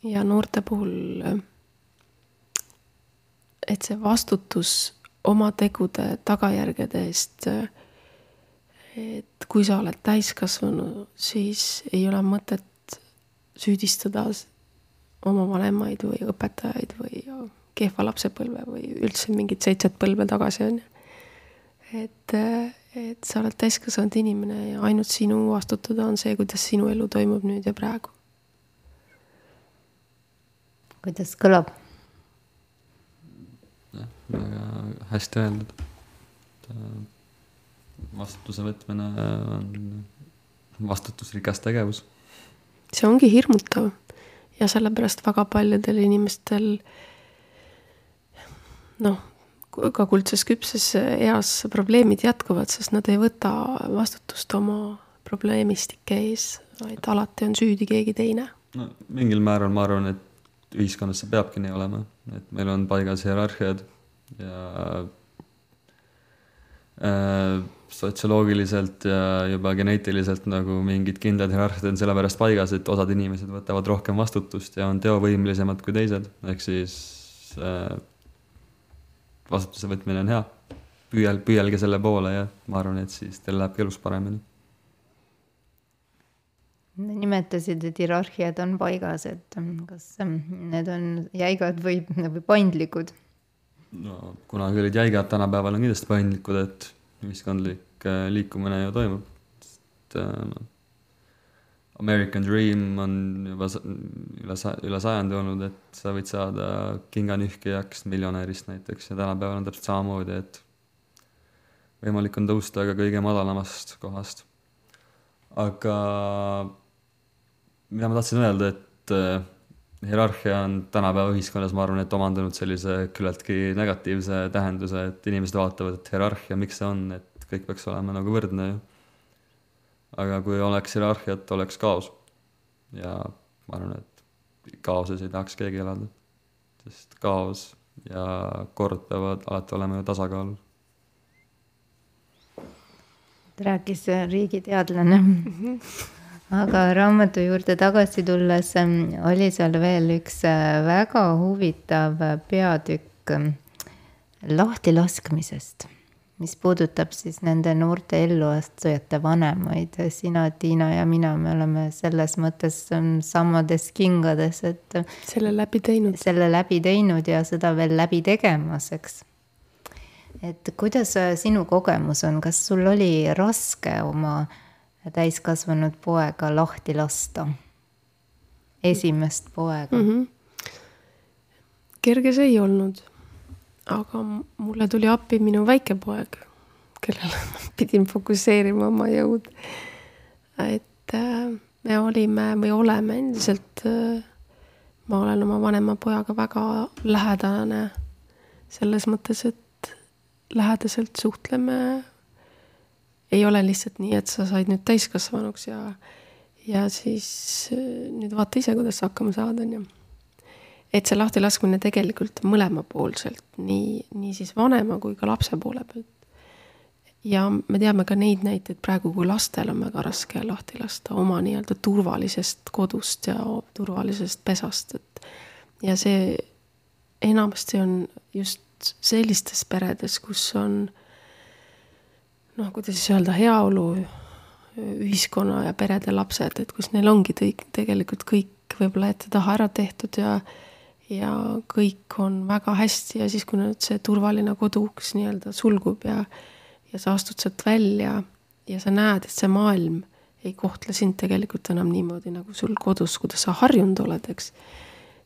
ja noorte puhul, et see vastutus oma tegude tagajärgede eest, et kui sa oled täiskasvanu, siis ei ole mõtet süüdistada oma vanemaid või õpetajaid või kehva lapsepõlve või üldse mingit seitset põlve tagasi, on ju. et et sa oled täiskasvanud inimene ja ainult sinu vastutada on see, kuidas sinu elu toimub nüüd ja praegu. kuidas kõlab? jah, väga hästi öeldud. Vastutuse võtmine on vastutusrikas tegevus. see ongi hirmutav ja sellepärast väga paljudel inimestel noh, ka kuldses küpses eas probleemid jätkuvad, sest nad ei võta vastutust oma probleemistike ees, vaid alati on süüdi keegi teine. no mingil määral ma arvan, et ühiskonnas see peabki nii olema, et meil on paigas hierarhiad ja äh, sotsioloogiliselt ja juba geneetiliselt nagu mingid kindlad hierarhiad on sellepärast paigas, et osad inimesed võtavad rohkem vastutust ja on teovõimelisemad kui teised, ehk siis äh, vastutuse võtmine on hea. püüel, püüelge selle poole ja ma arvan, et siis teil lähebki elus paremini. nimetasid, et hierarhiad on paigas, et kas ähm, need on jäigad või, või paindlikud? no kunagi olid jäigad, tänapäeval on kindlasti paindlikud, et ühiskondlik äh, liikumine ju toimub. et noh American Dream on juba üle sa-, üle sajandi olnud, et sa võid saada kinganühkijaks miljonärist näiteks ja tänapäeval on täpselt samamoodi, et võimalik on tõusta ka kõige madalamast kohast. aga mida ma tahtsin öelda, et äh, hierarhia on tänapäeva ühiskonnas, ma arvan, et omandanud sellise küllaltki negatiivse tähenduse, et inimesed vaatavad, et hierarhia, miks see on, et kõik peaks olema nagu võrdne ju aga kui oleks hierarhiat, oleks kaos. ja ma arvan, et kaoses ei tahaks keegi elada, sest kaos ja kord peavad alati olema ju tasakaalus. rääkis riigiteadlane aga raamatu juurde tagasi tulles ähm, oli seal veel üks äh, väga huvitav peatükk ähm, lahtilaskmisest mis puudutab siis nende noorte elluastujate vanemaid, sina, Tiina ja mina, me oleme selles mõttes samades kingades, et. selle läbi teinud. selle läbi teinud ja seda veel läbi tegemas, eks. et kuidas sinu kogemus on, kas sul oli raske oma täiskasvanud poega lahti lasta? esimest poega mm? -hmm. kerge see ei olnud aga mulle tuli appi minu väike poeg, kellele ma pidin fokusseerima oma jõud. et äh, me olime või oleme endiselt, äh, ma olen oma vanema pojaga väga lähedane selles mõttes, et lähedaselt suhtleme. ei ole lihtsalt nii, et sa said nüüd täiskasvanuks ja, ja siis äh, nüüd vaata ise, kuidas sa hakkama saad, on ju. Et see lahtilaskmine tegelikult mõlemapoolselt, nii, nii siis vanema kui ka lapse poole pealt. ja me teame ka neid näiteid praegu, kui lastel on väga raske lahti lasta oma nii-öelda turvalisest kodust ja turvalisest pesast, et ja see enamasti on just sellistes peredes, kus on noh, kuidas siis öelda, heaolu ühiskonna ja perede lapsed, et kus neil ongi kõik, tegelikult kõik võib-olla ette-taha ära tehtud ja ja kõik on väga hästi ja siis, kui nüüd see turvaline koduuks nii-öelda sulgub ja ja sa astud sealt välja ja sa näed, et see maailm ei kohtle sind tegelikult enam niimoodi, nagu sul kodus, kuidas sa harjunud oled, eks,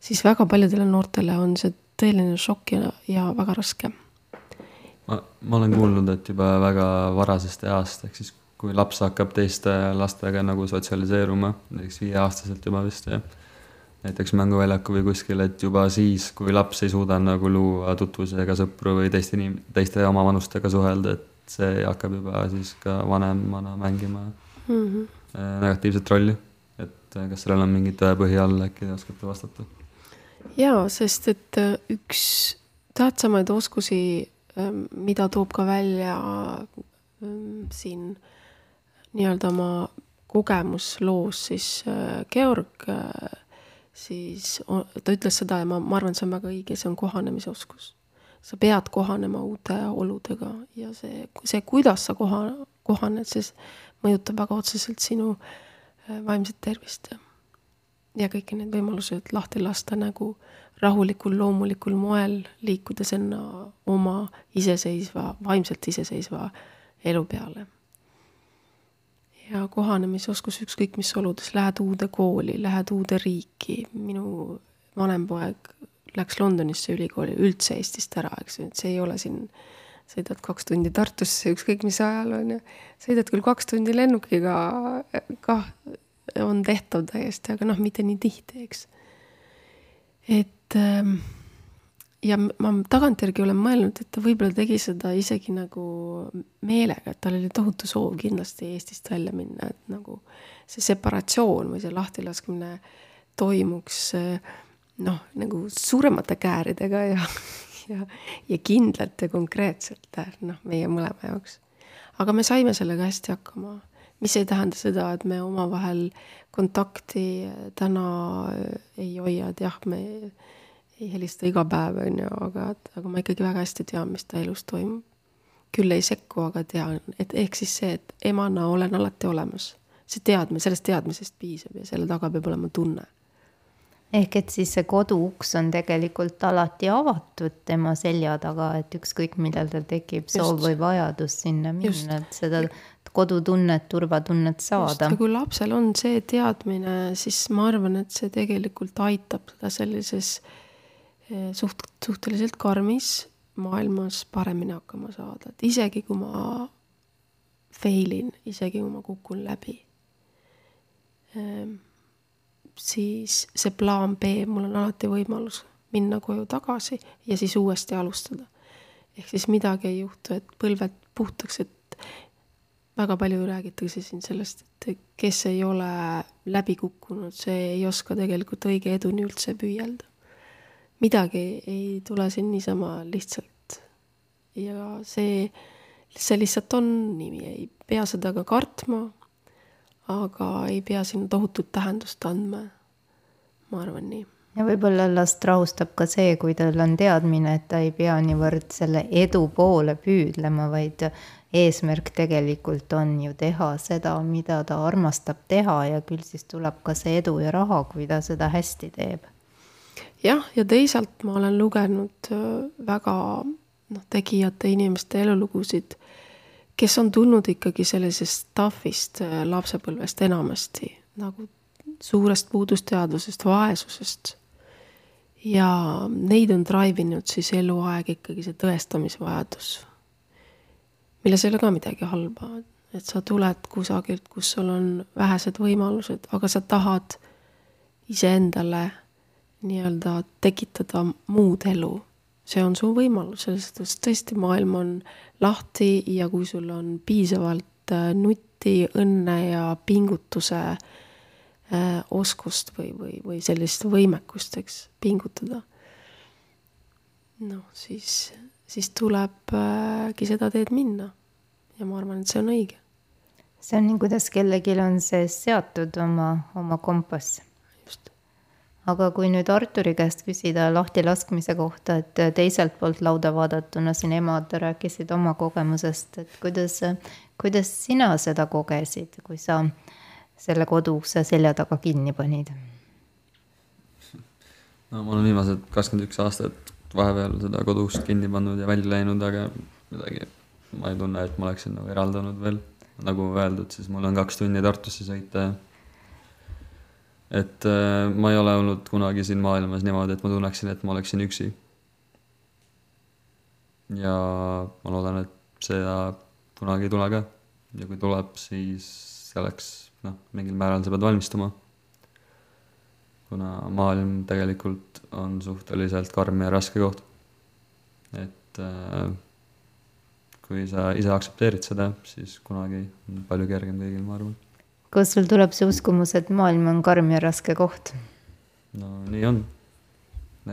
siis väga paljudele noortele on see tõeline šokk ja, ja väga raske. ma, ma olen kuulnud, et juba väga varasest east, ehk siis kui laps hakkab teiste lastega nagu sotsialiseeruma, näiteks viieaastaselt juba vist, jah. Näiteks mänguväljakul või kuskil, et juba siis, kui laps ei suuda nagu luua tutvusi ega sõpru või teiste inim-, teiste omavanustega suhelda, et see hakkab juba siis ka vanemana mängima mm -hmm. negatiivset rolli. et äh, kas sellel on mingi tõepõhi all, äkki te oskate vastata? jaa, sest et äh, üks tähtsamaid oskusi, ähm, mida toob ka välja ähm, siin nii-öelda oma kogemusloos, siis Georg siis ta ütles seda ja ma, ma arvan, see on väga õige, see on kohanemisoskus. sa pead kohanema uute oludega ja see, see, kuidas sa koha, kohaned, siis mõjutab väga otseselt sinu äh, vaimset tervist ja, ja kõiki neid võimalusi, et lahti lasta nagu rahulikul, loomulikul moel, liikudes enna oma iseseisva, vaimselt iseseisva elu peale ja kohanemisoskus ükskõik mis oludes, lähed uude kooli, lähed uude riiki, minu vanem poeg läks Londonisse ülikooli üldse Eestist ära, eks ju, et see ei ole siin, sõidad kaks tundi Tartusse, ükskõik mis ajal on ju, sõidad küll kaks tundi lennukiga, kah on tehtav täiesti, aga noh, mitte nii tihti, eks. et ähm, ja ma tagantjärgi olen mõelnud, et ta võib-olla tegi seda isegi nagu meelega, et tal oli tohutu soov kindlasti Eestist välja minna, et nagu see separatsioon või see lahtilaskmine toimuks noh, nagu suuremate kääridega ja, ja, ja kindlalt ja konkreetselt noh, meie mõlema jaoks. aga me saime sellega hästi hakkama, mis ei tähenda seda, et me omavahel kontakti täna ei hoia, et jah, me ei helista iga päev, on ju, aga, aga ma ikkagi väga hästi tean, mis ta elus toimub. küll ei sekku, aga tean, et ehk siis see, et emana olen alati olemas. see teadmine, sellest teadmisest piisab ja selle taga peab olema tunne. ehk et siis see koduuks on tegelikult alati avatud tema selja taga, et ükskõik millal tal tekib soov Just. või vajadus sinna minna, et seda kodutunnet, turvatunnet saada. kui lapsel on see teadmine, siis ma arvan, et see tegelikult aitab teda sellises suht, suhteliselt karmis maailmas paremini hakkama saada, et isegi kui ma fail in, isegi kui ma kukun läbi, ehm, siis see plaan B, mul on alati võimalus minna koju tagasi ja siis uuesti alustada. ehk siis midagi ei juhtu, et põlved puhtaks, et väga palju räägitakse siin sellest, et kes ei ole läbi kukkunud, see ei oska tegelikult õige eduni üldse püüelda midagi ei tule siin niisama lihtsalt. ja see, see lihtsalt on nimi, ei pea seda ka kartma, aga ei pea sinna tohutut tähendust andma. ma arvan nii ja võib-olla last rahustab ka see, kui tal on teadmine, et ta ei pea niivõrd selle edu poole püüdlema, vaid eesmärk tegelikult on ju teha seda, mida ta armastab teha ja küll siis tuleb ka see edu ja raha, kui ta seda hästi teeb jah, ja teisalt ma olen lugenud äh, väga noh, tegijate inimeste elulugusid, kes on tulnud ikkagi sellisest tough'ist äh, lapsepõlvest enamasti nagu suurest puudusteadvusest, vaesusest. ja neid on drive inud siis eluaeg ikkagi see tõestamisvajadus, milles ei ole ka midagi halba, et sa tuled kusagilt, kus sul on vähesed võimalused, aga sa tahad iseendale nii-öelda tekitada muud elu. see on su võimalus, sellest, sest tõesti maailm on lahti ja kui sul on piisavalt äh, nutti, õnne ja pingutuse äh, oskust või, või, või sellist võimekust, eks, pingutada. noh, siis, siis tulebki seda teed minna. ja ma arvan, et see on õige. see on nii, kuidas kellelgi on see seatud oma, oma kompass. Aga kui nüüd Arturi käest küsida lahtilaskmise kohta, et teiselt poolt lauda vaadatuna siin emad rääkisid oma kogemusest, et kuidas, kuidas sina seda kogesid, kui sa selle koduukse selja taga kinni panid? no ma olen viimased kakskümmend üks aastat vahepeal seda koduust kinni pannud ja välja läinud, aga midagi, ma ei tunne, et ma oleksin nagu eraldunud veel. nagu öeldud, siis mul on kaks tundi Tartusse sõita ja et äh, ma ei ole olnud kunagi siin maailmas niimoodi, et ma tunneksin, et ma oleksin üksi. ja ma loodan, et seda kunagi ei tule ka. ja kui tuleb, siis selleks noh, mingil määral sa pead valmistuma. kuna maailm tegelikult on suhteliselt karm ja raske koht. et äh, kui sa ise aktsepteerid seda, siis kunagi on palju kergem kõigil, ma arvan. Kust sul tuleb see uskumus, et maailm on karm ja raske koht? no nii on.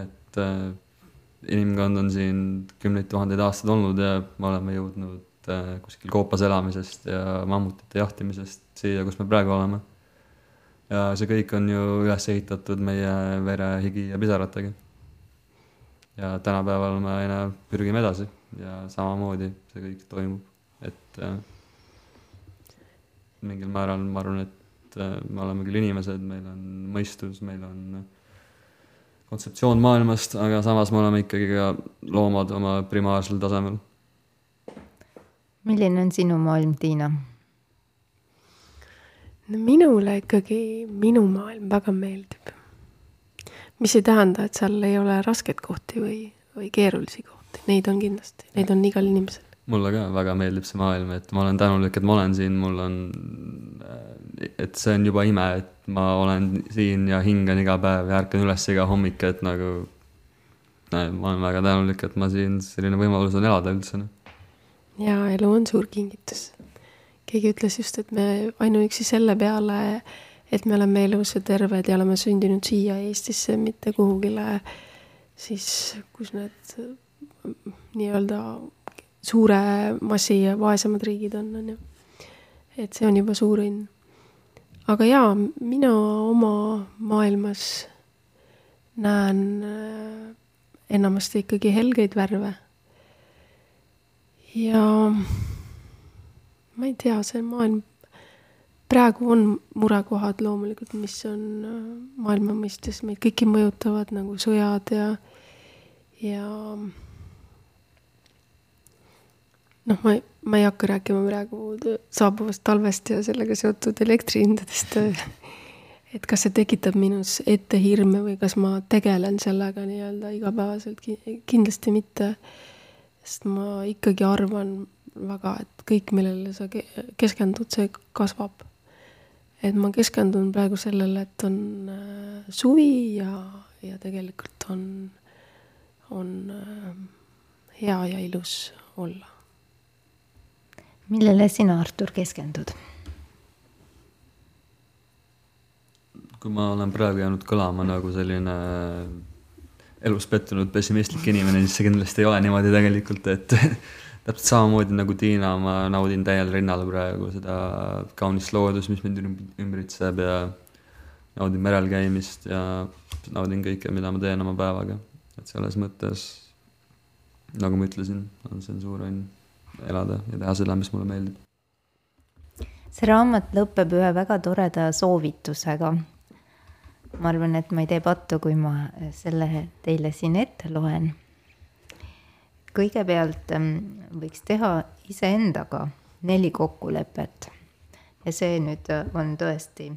et äh, inimkond on siin kümneid tuhandeid aastaid olnud ja me oleme jõudnud äh, kuskil koopas elamisest ja mammutite jahtimisest siia, kus me praegu oleme. ja see kõik on ju üles ehitatud meie vere, higi ja pisaratega. ja tänapäeval me aina pürgime edasi ja samamoodi see kõik toimub, et äh, mingil määral ma arvan, et äh, me oleme küll inimesed, meil on mõistus, meil on kontseptsioon maailmast, aga samas me oleme ikkagi ka loomad oma primaarsel tasemel. milline on sinu maailm, Tiina? no minule ikkagi minu maailm väga meeldib. mis ei tähenda, et seal ei ole raskeid kohti või, või keerulisi kohti, neid on kindlasti, neid on igal inimesel. Mulle ka väga meeldib see maailm, et ma olen tänulik, et ma olen siin, mul on, et see on juba ime, et ma olen siin ja hingan iga päev ja ärkan üles iga hommik, et nagu ma olen väga tänulik, et ma siin selline võimalus on elada üldse. Noh. ja elu on suur kingitus keegi ütles just, et me ainuüksi selle peale, et me oleme elus ja terved ja oleme sündinud siia Eestisse, mitte kuhugile, siis kus need nii-öelda suure massi vaesemad riigid on, on ju. et see on juba suur õnn. aga jaa, mina oma maailmas näen äh, enamasti ikkagi helgeid värve. ja ma ei tea, see maailm, praegu on murekohad loomulikult, mis on äh, maailma mõistes meid kõiki mõjutavad nagu sõjad ja, ja noh, ma, ma ei hakka rääkima praegu saabuvast talvest ja sellega seotud elektrihindadest. et kas see tekitab minus ette hirme või kas ma tegelen sellega nii-öelda igapäevaselt, kindlasti mitte. sest ma ikkagi arvan väga, et kõik, millele sa keskendud, see kasvab. et ma keskendun praegu sellele, et on äh, suvi ja, ja tegelikult on, on äh, hea ja ilus olla. Millele sina, Artur, keskendud? kui ma olen praegu jäänud kõlama nagu selline elus pettunud pessimistlik inimene, siis see kindlasti ei ole niimoodi tegelikult, et täpselt samamoodi nagu Tiina, ma naudin täiel rinnal praegu seda kaunist loodust, mis mind ümbritseb ja naudin merel käimist ja naudin kõike, mida ma teen oma päevaga. et selles mõttes, nagu ma ütlesin, on see suur õnn elada ja teha seda, mis mulle meeldib. see raamat lõpeb ühe väga toreda soovitusega. ma arvan, et ma ei tee pattu, kui ma selle teile siin ette loen kõigepealt ähm, võiks teha iseendaga neli kokkulepet. ja see nüüd äh, on tõesti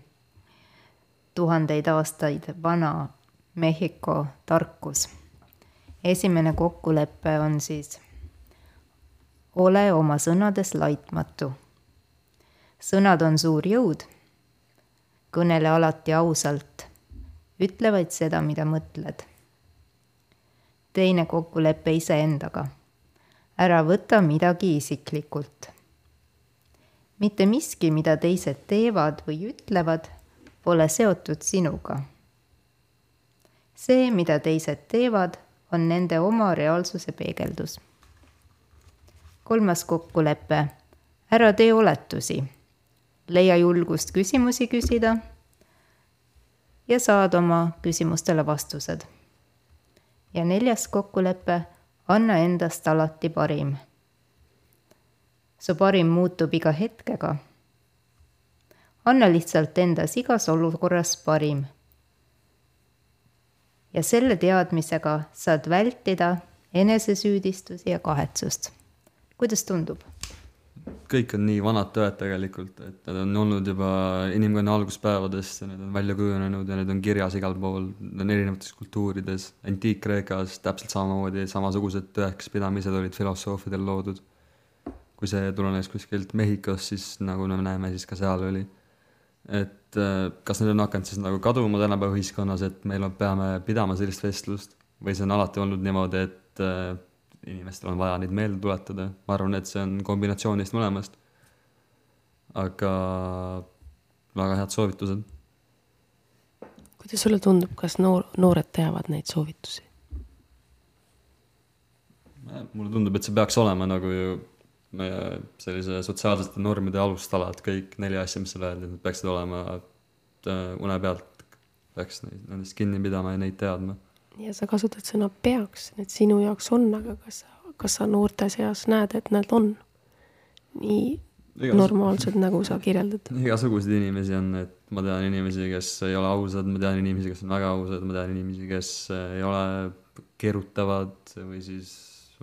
tuhandeid aastaid vana Mehhiko tarkus. esimene kokkulepe on siis ole oma sõnades laitmatu. sõnad on suur jõud. kõnele alati ausalt. ütle vaid seda, mida mõtled teine kokkulepe iseendaga. ära võta midagi isiklikult. mitte miski, mida teised teevad või ütlevad, pole seotud sinuga. see, mida teised teevad, on nende oma reaalsuse peegeldus. Kolmas kokkulepe, ära tee oletusi. leia julgust küsimusi küsida ja saad oma küsimustele vastused. ja neljas kokkulepe, anna endast alati parim. su parim muutub iga hetkega. anna lihtsalt endas igas olukorras parim. ja selle teadmisega saad vältida enesesüüdistusi ja kahetsust. Kuidas tundub? kõik on nii vanad tõed tegelikult, et need on olnud juba inimkonna alguspäevadest ja need on välja kujunenud ja need on kirjas igal pool, need on erinevates kultuurides, Antiik-Kreekas täpselt samamoodi, samasugused tõekspidamised olid filosoofidel loodud. kui see tulenes kuskilt Mehhikost, siis nagu me näeme, siis ka seal oli. et äh, kas need on hakanud siis nagu kaduma tänapäeva ühiskonnas, et meil on, peame pidama sellist vestlust või see on alati olnud niimoodi, et äh, inimestel on vaja neid meelde tuletada, ma arvan, et see on kombinatsioon neist mõlemast. aga väga head soovitused. kuidas sulle tundub, kas noor, noored teavad neid soovitusi? mulle tundub, et see peaks olema nagu ju meie sellise sotsiaalsete normide alustalad, kõik neli asja, mis sa öeldi, need peaksid olema äh, une pealt, peaks neid, nendest kinni pidama ja neid teadma ja sa kasutad sõna peaks, need sinu jaoks on, aga kas sa, kas sa noorte seas näed, et nad on nii Igas... normaalsed, nagu sa kirjeldad? igasuguseid inimesi on, et ma tean inimesi, kes ei ole ausad, ma tean inimesi, kes on väga ausad, ma tean inimesi, kes ei ole, keerutavad või siis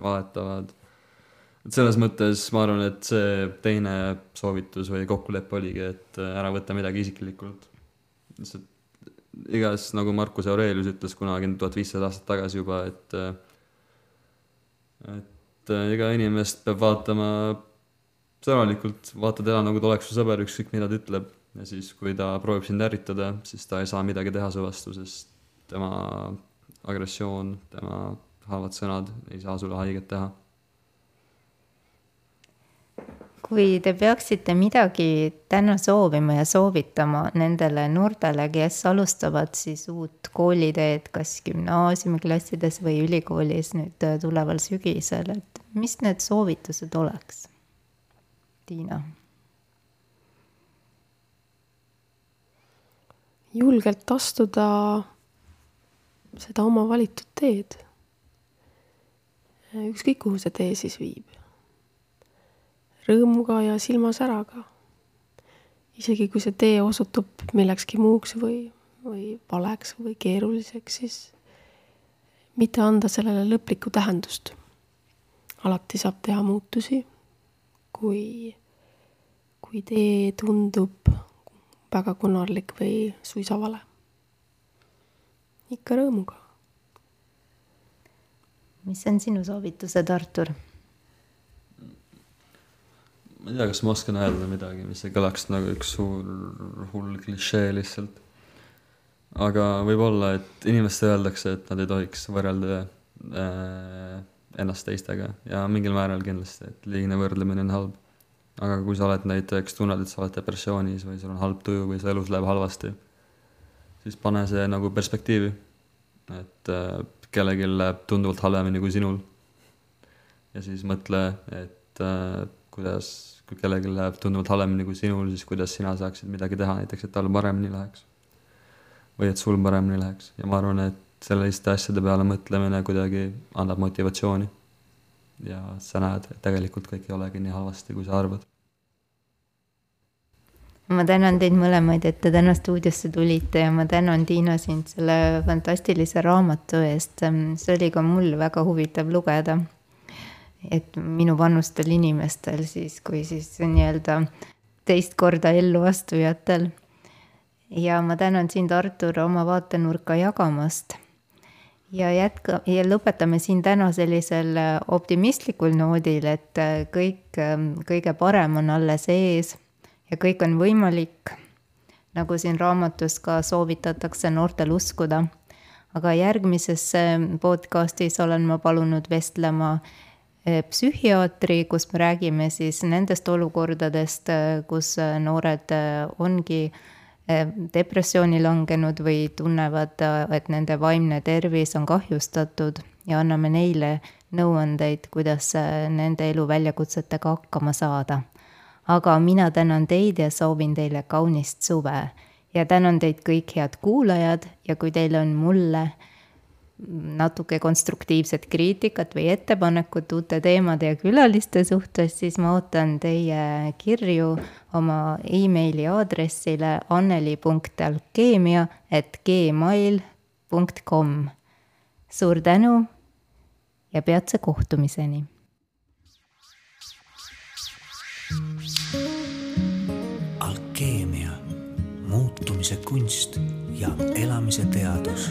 valetavad. et selles mõttes ma arvan, et see teine soovitus või kokkulepe oligi, et ära võta midagi isiklikult. lihtsalt igas, nagu Marcus Aurelius ütles kunagi tuhat viissada aastat tagasi juba, et et iga inimest peab vaatama sõbralikult, vaata teda nagu ta oleks su sõber, ükskõik mida ta ütleb. ja siis, kui ta proovib sind ärritada, siis ta ei saa midagi teha su vastu, sest tema agressioon, tema halvad sõnad ei saa sulle haiget teha kui te peaksite midagi täna soovima ja soovitama nendele noortele, kes alustavad siis uut kooliteed, kas gümnaasiumiklassides või ülikoolis nüüd äh, tuleval sügisel, et mis need soovitused oleks? Tiina. julgelt astuda seda oma valitud teed. ükskõik, kuhu see tee siis viib rõõmuga ja silmasäraga. isegi kui see tee osutub millekski muuks või, või valeks või keeruliseks, siis mitte anda sellele lõplikku tähendust. alati saab teha muutusi, kui, kui tee tundub väga konarlik või suisa vale. ikka rõõmuga. mis on sinu soovitused, Artur? Ma ei tea, kas ma oskan öelda midagi, mis ei kõlaks nagu üks suur hull klišee lihtsalt. aga võib-olla, et inimestele öeldakse, et nad ei tohiks võrrelda äh, ennast teistega ja mingil määral kindlasti, et liigne võrdlemine on halb. aga kui sa oled näiteks, tunned, et sa oled depressioonis või sul on halb tuju või su elus läheb halvasti, siis pane see nagu perspektiivi. et äh, kellelgi läheb tunduvalt halvemini kui sinul. ja siis mõtle, et äh, kuidas kui kellelgi läheb tunduvalt halvemini kui sinul, siis kuidas sina saaksid midagi teha, näiteks et tal paremini läheks. või et sul paremini läheks ja ma arvan, et selliste asjade peale mõtlemine kuidagi annab motivatsiooni. ja sa näed, et tegelikult kõik ei olegi nii halvasti, kui sa arvad. ma tänan teid mõlemaid, et te täna stuudiosse tulite ja ma tänan, Tiina, sind selle fantastilise raamatu eest. see oli ka mul väga huvitav lugeda et minu vanustel inimestel siis, kui siis nii-öelda teist korda ellu astujatel. ja ma tänan sind, Artur, oma vaatenurka jagamast. ja jätka ja lõpetame siin täna sellisel optimistlikul noodil, et kõik, kõige parem on alles ees ja kõik on võimalik. nagu siin raamatus ka soovitatakse noortel uskuda. aga järgmises podcastis olen ma palunud vestlema psühhiaatri, kus me räägime siis nendest olukordadest, eh, kus eh, noored ongi depressiooni langenud või tunnevad, et nende vaimne tervis on kahjustatud ja anname neile nõuandeid, kuidas nende elu väljakutsetega hakkama saada. aga mina tänan teid ja soovin teile kaunist suve ja tänan teid kõik, head kuulajad, ja kui teil on mulle natuke konstruktiivset kriitikat või ettepanekut uute teemade ja külaliste suhtes, siis ma ootan teie kirju oma emaili aadressile anneli.alkeemia et gmail punkt kom. suur tänu ja peatse kohtumiseni. alkeemia, muutumise kunst ja elamise teadus